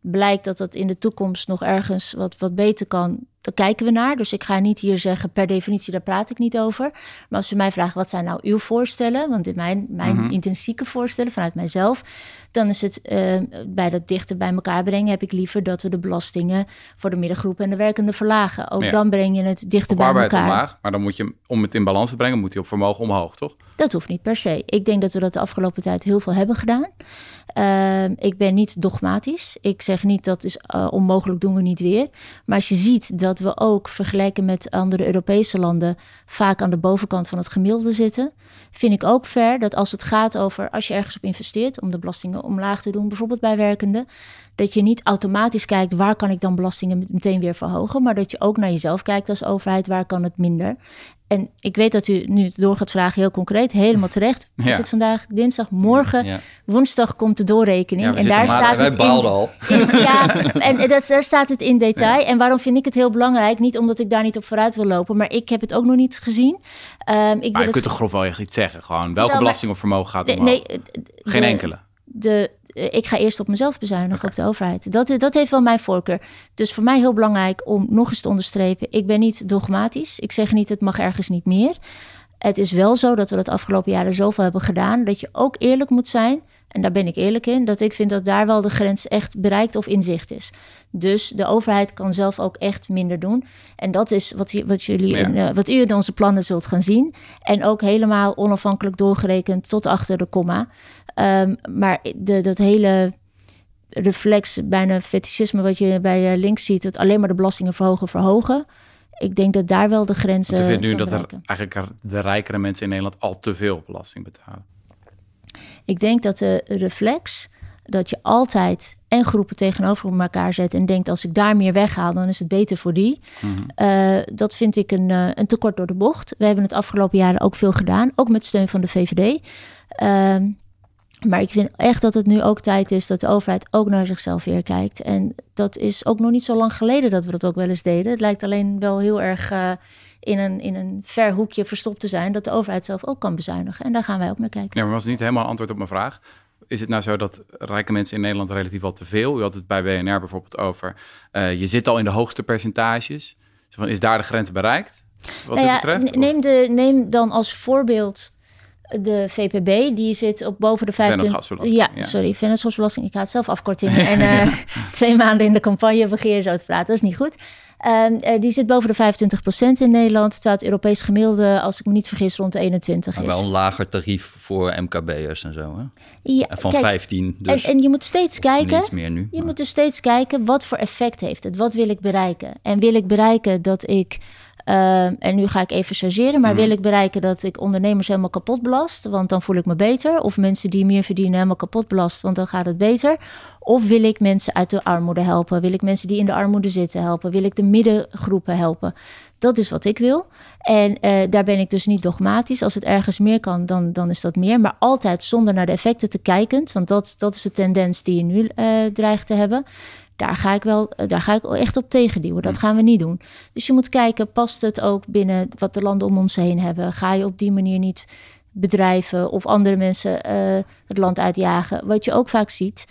blijkt dat dat in de toekomst nog ergens wat, wat beter kan, dan kijken we naar. Dus ik ga niet hier zeggen, per definitie, daar praat ik niet over. Maar als u mij vraagt, wat zijn nou uw voorstellen? Want in mijn, mijn mm intrinsieke voorstellen vanuit mijzelf, dan is het uh, bij dat dichter bij elkaar brengen, heb ik liever dat we de belastingen voor de middengroepen en de werkenden verlagen. Ook dan breng je het dichter bij elkaar. Omlaag, maar dan moet je, om het in balans te brengen, moet hij op vermogen omhoog, toch? Dat hoeft niet per se. Ik denk dat we dat de afgelopen tijd heel veel hebben gedaan. Uh, ik ben niet dogmatisch. Ik zeg niet dat is uh, onmogelijk, doen we niet weer. Maar als je ziet dat we ook vergelijken met andere Europese landen vaak aan de bovenkant van het gemiddelde zitten, vind ik ook fair dat als het gaat over als je ergens op investeert om de belastingen omlaag te doen, bijvoorbeeld bij werkenden, dat je niet automatisch kijkt waar kan ik dan belastingen meteen weer verhogen, maar dat je ook naar jezelf kijkt als overheid waar kan het minder. En ik weet dat u nu door gaat vragen, heel concreet, helemaal [LAUGHS] terecht. Ja. Is het vandaag dinsdag, morgen, woensdag komt de doorrekening. Ja, en daar staat het in, al. [LAUGHS] ja, en dat, daar staat het in detail. En waarom vind ik het heel belangrijk? Niet omdat ik daar niet op vooruit wil lopen, maar ik heb het ook nog niet gezien. Um, ik maar je kunt toch grof wel iets zeggen? Gewoon welke nou, belasting op vermogen gaat omhoog? Nee, Geen enkele. De, ik ga eerst op mezelf bezuinigen, op de overheid. Dat, dat heeft wel mijn voorkeur. Dus voor mij heel belangrijk om nog eens te onderstrepen: ik ben niet dogmatisch. Ik zeg niet, het mag ergens niet meer. Het is wel zo dat we het afgelopen jaren zoveel hebben gedaan dat je ook eerlijk moet zijn. En daar ben ik eerlijk in, dat ik vind dat daar wel de grens echt bereikt of in zicht is. Dus de overheid kan zelf ook echt minder doen. En dat is wat, wat, jullie in, uh, wat u in onze plannen zult gaan zien. En ook helemaal onafhankelijk doorgerekend tot achter de komma. Um, maar de, dat hele reflex, bijna fetischisme wat je bij links ziet, dat alleen maar de belastingen verhogen, verhogen. Ik denk dat daar wel de grenzen. Ik vind nu dat er eigenlijk de rijkere mensen in Nederland al te veel belasting betalen. Ik denk dat de reflex dat je altijd en groepen tegenover elkaar zet en denkt als ik daar meer weghaal, dan is het beter voor die. Mm -hmm. uh, dat vind ik een, uh, een tekort door de bocht. We hebben het afgelopen jaren ook veel gedaan, ook met steun van de VVD. Uh, Maar ik vind echt dat het nu ook tijd is dat de overheid ook naar zichzelf weer kijkt. En dat is ook nog niet zo lang geleden dat we dat ook wel eens deden. Het lijkt alleen wel heel erg uh, in, een, in een ver hoekje verstopt te zijn dat de overheid zelf ook kan bezuinigen. En daar gaan wij ook naar kijken. Ja, maar was niet helemaal antwoord op mijn vraag. Is het nou zo dat rijke mensen in Nederland relatief al te veel? U had het bij BNR bijvoorbeeld over. Uh, je zit al in de hoogste percentages. Dus van, is daar de grens bereikt? Wat nou ja, betreft? Neem, de, neem dan als voorbeeld de VPB, die zit op boven de 25... Ja, ja, sorry, vennootschapsbelasting. Ik ga het zelf afkortingen. [LAUGHS] en uh, twee maanden in de campagne begin je zo te praten. Dat is niet goed. Uh, die zit boven de 25% in Nederland. Terwijl het Europees gemiddelde, als ik me niet vergis, rond de 21 maar is. wel een lager tarief voor MKB'ers en zo, hè? Ja, van kijk, 15 dus. En, en je moet steeds kijken... Iets meer nu, je maar. moet dus steeds kijken, wat voor effect heeft het? Wat wil ik bereiken? En wil ik bereiken dat ik... Uh, en nu ga ik even chargeren, maar wil ik bereiken dat ik ondernemers helemaal kapot belast, want dan voel ik me beter. Of mensen die meer verdienen helemaal kapot belast, want dan gaat het beter. Of wil ik mensen uit de armoede helpen? Wil ik mensen die in de armoede zitten helpen? Wil ik de middengroepen helpen? Dat is wat ik wil. En uh, daar ben ik dus niet dogmatisch. Als het ergens meer kan, dan, dan is dat meer. Maar altijd zonder naar de effecten te kijken. Want dat, dat is de tendens die je nu uh, dreigt te hebben daar ga ik wel, daar ga ik echt op tegenduwen. Dat gaan we niet doen. Dus je moet kijken, past het ook binnen wat de landen om ons heen hebben? Ga je op die manier niet bedrijven of andere mensen uh, het land uitjagen? Wat je ook vaak ziet.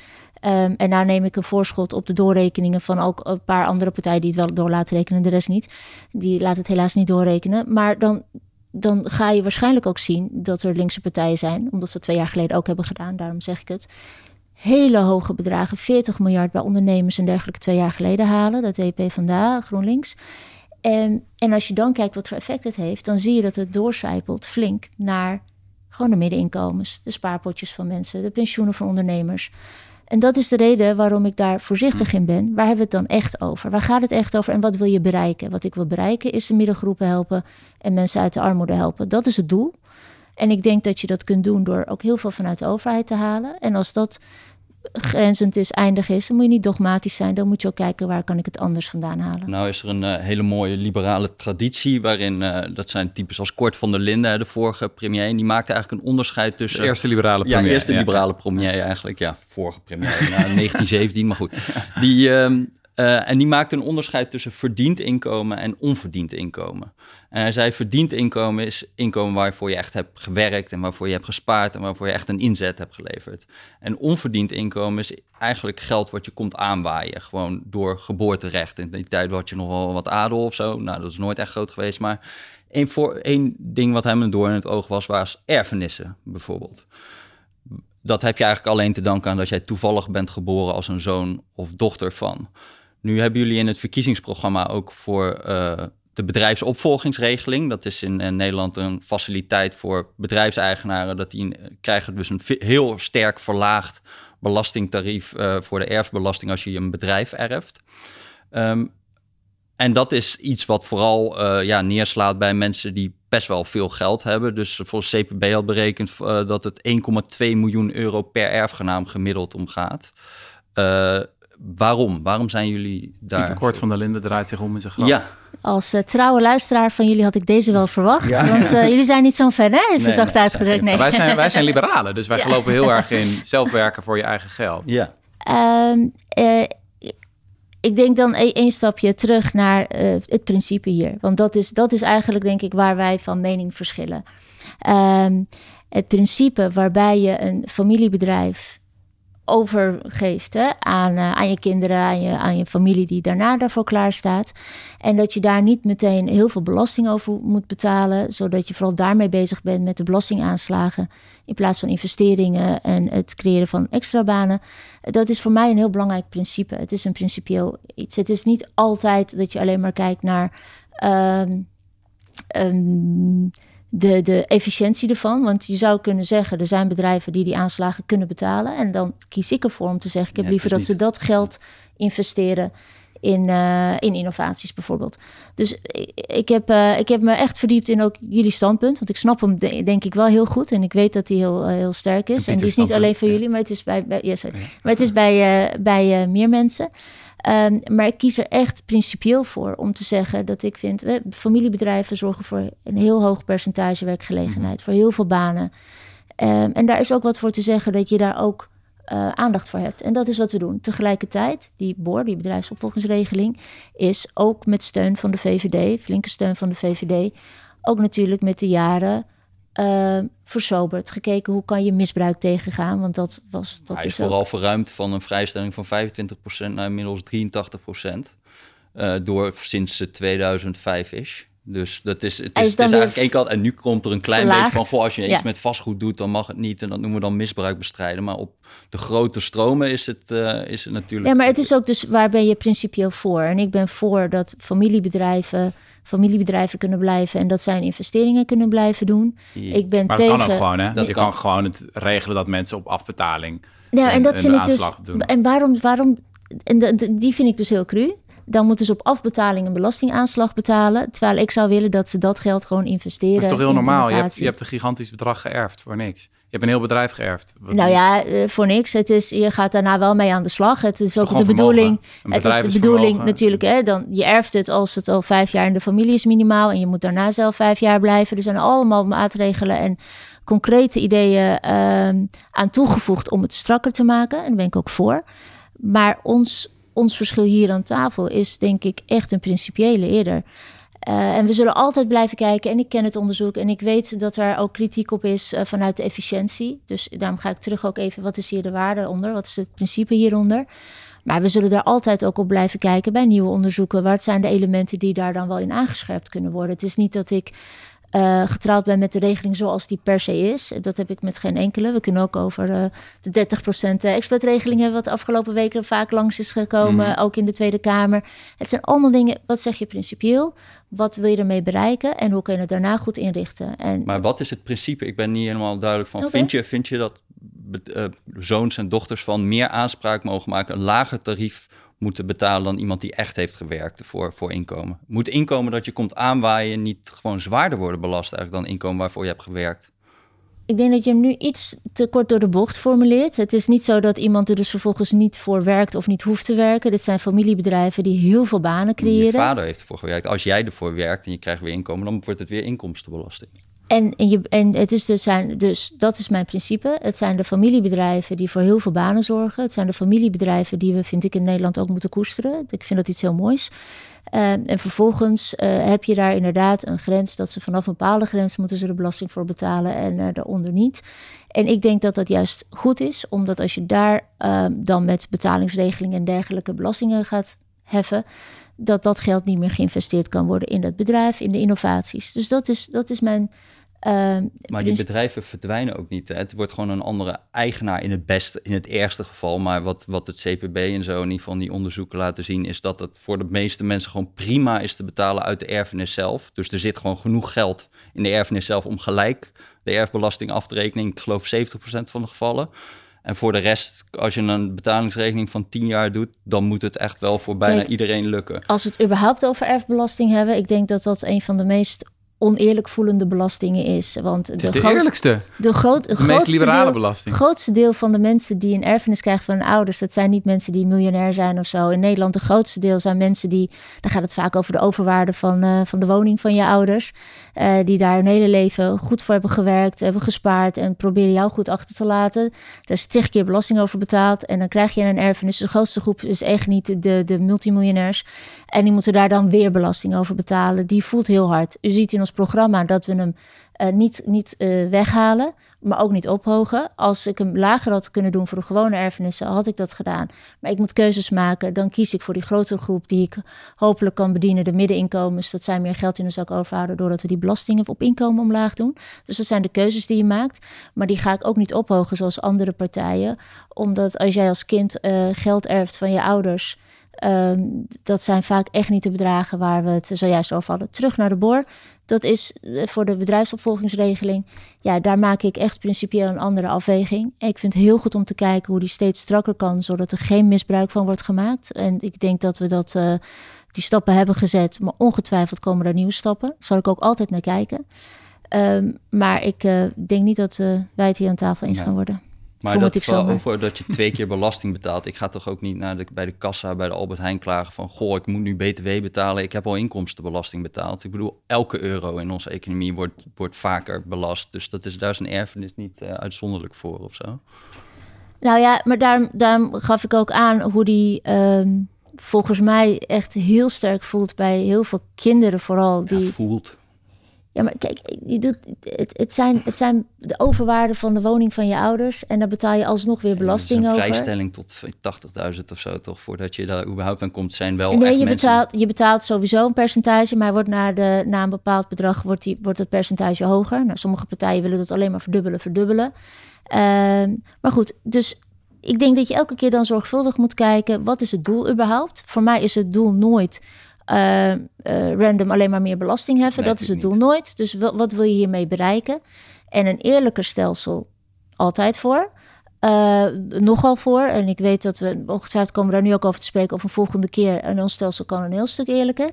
Um, en nou neem ik een voorschot op de doorrekeningen van ook een paar andere partijen die het wel door laten rekenen, de rest niet. Die laten het helaas niet doorrekenen. Maar dan, dan ga je waarschijnlijk ook zien dat er linkse partijen zijn, omdat ze twee jaar geleden ook hebben gedaan, daarom zeg ik het hele hoge bedragen, 40 miljard bij ondernemers en dergelijke twee jaar geleden halen. Dat EP vandaag, GroenLinks. En, en als je dan kijkt wat voor effect het heeft, dan zie je dat het doorcijpelt flink naar gewoon de middeninkomens, de spaarpotjes van mensen, de pensioenen van ondernemers. En dat is de reden waarom ik daar voorzichtig in ben. Waar hebben we het dan echt over? Waar gaat het echt over en wat wil je bereiken? Wat ik wil bereiken is de middengroepen helpen en mensen uit de armoede helpen. Dat is het doel. En ik denk dat je dat kunt doen door ook heel veel vanuit de overheid te halen. En als dat grenzend is, eindig is, dan moet je niet dogmatisch zijn. Dan moet je ook kijken waar kan ik het anders vandaan halen. Nou is er een uh, hele mooie liberale traditie waarin, uh, dat zijn types als Kort van der Linden, de vorige premier, en die maakte eigenlijk een onderscheid tussen... De eerste liberale premier. Ja, de eerste liberale premier eigenlijk. Ja, vorige premier, nou, [LAUGHS] 1917, maar goed. Die, uh, en die maakte een onderscheid tussen verdiend inkomen en onverdiend inkomen. En hij zei, verdiend inkomen is inkomen waarvoor je echt hebt gewerkt en waarvoor je hebt gespaard en waarvoor je echt een inzet hebt geleverd. En onverdiend inkomen is eigenlijk geld wat je komt aanwaaien, gewoon door geboorterecht. In die tijd had je nog wel wat adel of zo, nou dat is nooit echt groot geweest, maar één, voor, één ding wat hem een door in het oog was, was erfenissen bijvoorbeeld. Dat heb je eigenlijk alleen te danken aan dat jij toevallig bent geboren als een zoon of dochter van. Nu hebben jullie in het verkiezingsprogramma ook voor uh, de bedrijfsopvolgingsregeling. Dat is in, Nederland een faciliteit voor bedrijfseigenaren. Dat die krijgen dus een heel sterk verlaagd belastingtarief uh, voor de erfbelasting als je een bedrijf erft. Um, en dat is iets wat vooral ja, neerslaat bij mensen die best wel veel geld hebben. Dus volgens CPB had berekend dat het 1,2 miljoen euro per erfgenaam gemiddeld omgaat. Waarom? Waarom zijn jullie daar? Pieter Kort van der Linden draait zich om in zijn graf. Ja. Als uh, trouwe luisteraar van jullie had ik deze wel verwacht. Ja. Want uh, jullie zijn niet zo'n fan, hè? Even nee, zacht nee, uitgedrukt. Nee. Wij, zijn, wij zijn [LAUGHS] liberalen, dus wij ja. geloven heel erg in [LAUGHS] zelf werken voor je eigen geld. Ja. Um, uh, ik denk dan één stapje terug naar het principe hier. Want dat is, dat is eigenlijk, denk ik, waar wij van mening verschillen. Um, het principe waarbij je een familiebedrijf overgeeft hè, aan, uh, aan je kinderen, aan je, aan je familie die daarna daarvoor klaar staat. En dat je daar niet meteen heel veel belasting over moet betalen, zodat je vooral daarmee bezig bent met de belastingaanslagen in plaats van investeringen en het creëren van extra banen. Dat is voor mij een heel belangrijk principe. Het is een principieel iets. Het is niet altijd dat je alleen maar kijkt naar. Um, um, de, de efficiëntie ervan. Want je zou kunnen zeggen, er zijn bedrijven die die aanslagen kunnen betalen. En dan kies ik ervoor om te zeggen, ik heb ja, liever dat ze dat geld investeren in, uh, in innovaties bijvoorbeeld. Dus ik, ik, heb, uh, ik heb me echt verdiept in ook jullie standpunt. Want ik snap hem de, denk ik wel heel goed. En ik weet dat hij heel, uh, heel sterk is. En die is niet alleen voor ja. jullie, maar het is bij, bij, yes, ja. maar het is bij, bij meer mensen. Um, maar ik kies er echt principieel voor om te zeggen dat ik vind, eh, familiebedrijven zorgen voor een heel hoog percentage werkgelegenheid, mm. voor heel veel banen. Ehm, en daar is ook wat voor te zeggen dat je daar ook uh, aandacht voor hebt. En dat is wat we doen. Tegelijkertijd, die BOR, die bedrijfsopvolgingsregeling, is ook met steun van de VVD, flinke steun van de VVD, ook natuurlijk met de jaren uh, versoberd. Gekeken hoe kan je misbruik tegengaan. Want dat was. Dat Hij is, vooral verruimd van een vrijstelling van 25% naar inmiddels 83%. Uh, door sinds 2005 is. Dus dat is, het is, is, eigenlijk één kant. En nu komt er een klein beetje van: goh, als je iets met vastgoed doet, dan mag het niet. En dat noemen we dan misbruik bestrijden. Maar op de grote stromen is het, uh, is het natuurlijk. Ja, maar het is ook dus waar ben je principieel voor? En ik ben voor dat familiebedrijven familiebedrijven kunnen blijven en dat zij investeringen kunnen blijven doen. Ik ben maar tegen. kan ook gewoon, hè? Dat je kan gewoon het regelen dat mensen op afbetaling. Ja, en, dat vind ik dus. Doen. En waarom, waarom en die vind ik dus heel cru dan moeten ze op afbetaling een belastingaanslag betalen. Terwijl ik zou willen dat ze dat geld gewoon investeren. Dat is toch heel normaal? Je hebt, je hebt, een gigantisch bedrag geërfd voor niks. Je hebt een heel bedrijf geërfd. nou ja, eh, voor niks. Het is, je gaat daarna wel mee aan de slag. Het is ook de bedoeling. Het is de bedoeling natuurlijk. Hè, dan, je erft het als het al vijf jaar in de familie is minimaal. En je moet daarna zelf vijf jaar blijven. Er zijn allemaal maatregelen en concrete ideeën uh, aan toegevoegd om het strakker te maken. En daar ben ik ook voor. Maar ons ons verschil hier aan tafel is denk ik echt een principiële eerder. Uh, en we zullen altijd blijven kijken. En ik ken het onderzoek en ik weet dat er ook kritiek op is uh, vanuit de efficiëntie. Dus daarom ga ik terug ook even, wat is hier de waarde onder? Wat is het principe hieronder? Maar we zullen daar altijd ook op blijven kijken bij nieuwe onderzoeken. Wat zijn de elementen die daar dan wel in aangescherpt kunnen worden? Het is niet dat ik uh, getrouwd ben met de regeling zoals die per se is. Dat heb ik met geen enkele. We kunnen ook over uh, de 30% expertregeling hebben, wat de afgelopen weken vaak langs is gekomen, mhm. ook in de Tweede Kamer. Het zijn allemaal dingen, wat zeg je principieel? Wat wil je ermee bereiken en hoe kun je het daarna goed inrichten? En, maar wat is het principe? Ik ben niet helemaal duidelijk van. Vind, je, vind je dat uh, zoons en dochters van meer aanspraak mogen maken, een lager tarief moeten betalen dan iemand die echt heeft gewerkt voor, voor inkomen. Moet inkomen dat je komt aanwaaien niet gewoon zwaarder worden belast eigenlijk dan inkomen waarvoor je hebt gewerkt? Ik denk dat je hem nu iets te kort door de bocht formuleert. Het is niet zo dat iemand er dus vervolgens niet voor werkt of niet hoeft te werken. Dit zijn familiebedrijven die heel veel banen creëren. Je vader heeft ervoor gewerkt. Als jij ervoor werkt en je krijgt weer inkomen, dan wordt het weer inkomstenbelasting. En, en, je, en het is dus, zijn, dus dat is mijn principe. Het zijn de familiebedrijven die voor heel veel banen zorgen. Het zijn de familiebedrijven die we, vind ik, in Nederland ook moeten koesteren. Ik vind dat iets heel moois. Uh, en vervolgens uh, heb je daar inderdaad een grens dat ze vanaf een bepaalde grens moeten ze de belasting voor betalen en uh, daaronder niet. En ik denk dat dat juist goed is, omdat als je daar ehm, dan met betalingsregelingen en dergelijke belastingen gaat heffen, dat dat geld niet meer geïnvesteerd kan worden in dat bedrijf, in de innovaties. Dus dat is, dat is mijn Ehm, maar die bedrijven verdwijnen ook niet. Hè? Het wordt gewoon een andere eigenaar in het beste, in het ergste geval. Maar wat, wat het CPB en zo in ieder geval die onderzoeken laten zien, is dat het voor de meeste mensen gewoon prima is te betalen uit de erfenis zelf. Dus er zit gewoon genoeg geld in de erfenis zelf om gelijk de erfbelasting af te rekenen. Ik geloof 70% van de gevallen. En voor de rest, als je een betalingsrekening van 10 jaar doet, dan moet het echt wel voor bijna iedereen lukken. Als we het überhaupt over erfbelasting hebben, ik denk dat dat een van de meest oneerlijk voelende belastingen is. Want de, de eerlijkste. De, groot, de meest liberale deel, belasting. Het grootste deel van de mensen die een erfenis krijgen van hun ouders, dat zijn niet mensen die miljonair zijn of zo. In Nederland, de grootste deel zijn mensen die, dan gaat het vaak over de overwaarde van, uh, van de woning van je ouders. Uh, die daar hun hele leven goed voor hebben gewerkt, hebben gespaard en proberen jou goed achter te laten. Daar is tig keer belasting over betaald en dan krijg je een erfenis. De grootste groep is echt niet de, de multimiljonairs. En die moeten daar dan weer belasting over betalen. Die voelt heel hard. U ziet in ons programma dat we hem uh, niet, niet uh, weghalen, maar ook niet ophogen. Als ik hem lager had kunnen doen voor de gewone erfenissen, had ik dat gedaan. Maar ik moet keuzes maken. Dan kies ik voor die grotere groep die ik hopelijk kan bedienen, de middeninkomens. Dat zij meer geld in de zak overhouden doordat we die belastingen op inkomen omlaag doen. Dus dat zijn de keuzes die je maakt. Maar die ga ik ook niet ophogen zoals andere partijen. Omdat als jij als kind uh, geld erft van je ouders Um, dat zijn vaak echt niet de bedragen waar we het zojuist over hadden. Terug naar de BOR. Dat is eh, voor de bedrijfsopvolgingsregeling. Ja, daar maak ik echt principieel een andere afweging. Ik vind het heel goed om te kijken hoe die steeds strakker kan, zodat er geen misbruik van wordt gemaakt. En ik denk dat we dat, uh, die stappen hebben gezet, maar ongetwijfeld komen er nieuwe stappen. Zal ik ook altijd naar kijken. Um, maar ik uh, denk niet dat wij het hier aan tafel eens gaan worden. Maar dat ik over dat je twee keer belasting betaalt. Ik ga toch ook niet naar de, bij de kassa bij de Albert Heijn klagen van... goh, ik moet nu btw betalen, ik heb al inkomstenbelasting betaald. Ik bedoel, elke euro in onze economie wordt, wordt vaker belast. Dus dat is, daar is een erfenis niet eh, uitzonderlijk voor of zo. Nou ja, maar daarom, daarom gaf ik ook aan hoe die ehm, volgens mij echt heel sterk voelt bij heel veel kinderen vooral. Die, Ja, voelt. Ja, maar kijk, je doet, het, het, zijn, het zijn de overwaarde van de woning van je ouders. En daar betaal je alsnog weer belasting Er een over. vrijstelling tot 80.000 of zo, toch? Voordat je daar überhaupt aan komt, zijn wel Nee, echt je mensen... betaalt, je betaalt sowieso een percentage, maar wordt na, de, na een bepaald bedrag wordt, die, wordt het percentage hoger. Nou, sommige partijen willen dat alleen maar verdubbelen, verdubbelen. Ehm, maar goed, dus ik denk dat je elke keer dan zorgvuldig moet kijken, wat is het doel überhaupt? Voor mij is het doel nooit eh, eh, random alleen maar meer belasting heffen. Nee, dat is het doel nooit. Dus wat wil je hiermee bereiken? En een eerlijker stelsel altijd voor. Eh, nogal voor. En ik weet dat we, ongetwijfeld komen daar nu ook over te spreken, of een volgende keer. En ons stelsel kan een heel stuk eerlijker.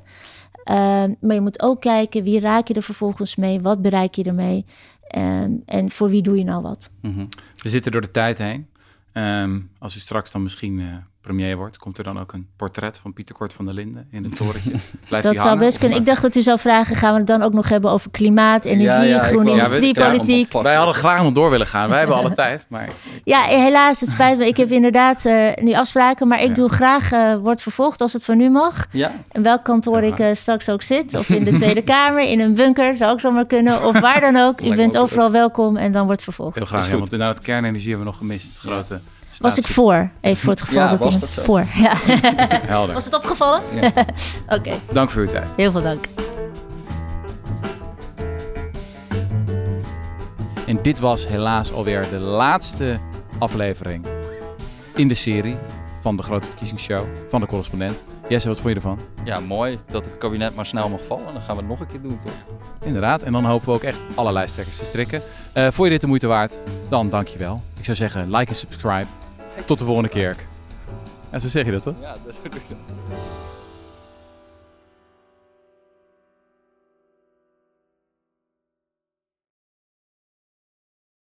Ehm, maar je moet ook kijken, wie raak je er vervolgens mee? Wat bereik je ermee? Ehm, en voor wie doe je nou wat? Mhm. We zitten door de tijd heen. Ehm, als u straks dan misschien premier wordt, komt er dan ook een portret van Pieter Kort van der Linden in het torentje? [LAUGHS] Blijft Dat zou hangen? best kunnen. Ik dacht dat u zou vragen, gaan we het dan ook nog hebben over klimaat, energie, Ja, ja, ik groene wou- Ja, Wij hadden graag nog door willen gaan. Wij hebben alle tijd. Maar Ja, helaas, het spijt me. Ik heb inderdaad eh, nu afspraken, maar ik Ja. doe graag, eh wordt vervolgd als het van nu mag. Ja, In welk kantoor Ja, ik eh, straks ook zit. Of in de Tweede Kamer, in een bunker, zou ook zomaar kunnen. Of waar dan ook. U bent overal welkom en dan wordt vervolgd. heel graag. want inderdaad, kernenergie hebben we nog gemist. Het grote Was ik voor, even voor het geval Ja, dat was iemand dat zo? voor. [LAUGHS] Ja. Helder. Was het opgevallen? Ja. [LAUGHS] Oké, Dank voor uw tijd. heel veel dank. En dit was helaas alweer de laatste aflevering in de serie van de grote verkiezingsshow van de correspondent. Jesse, wat vond je ervan? ja, mooi dat het kabinet maar snel mag vallen. Dan gaan we het nog een keer doen, toch? Inderdaad, en dan hopen we ook echt alle lijsttrekkers te strikken. Eh vond je dit de moeite waard? Dan dank je wel. Ik zou zeggen, like en subscribe. Tot de volgende keer. Ja, zo zeg je dat toch? Ja, dat is goed.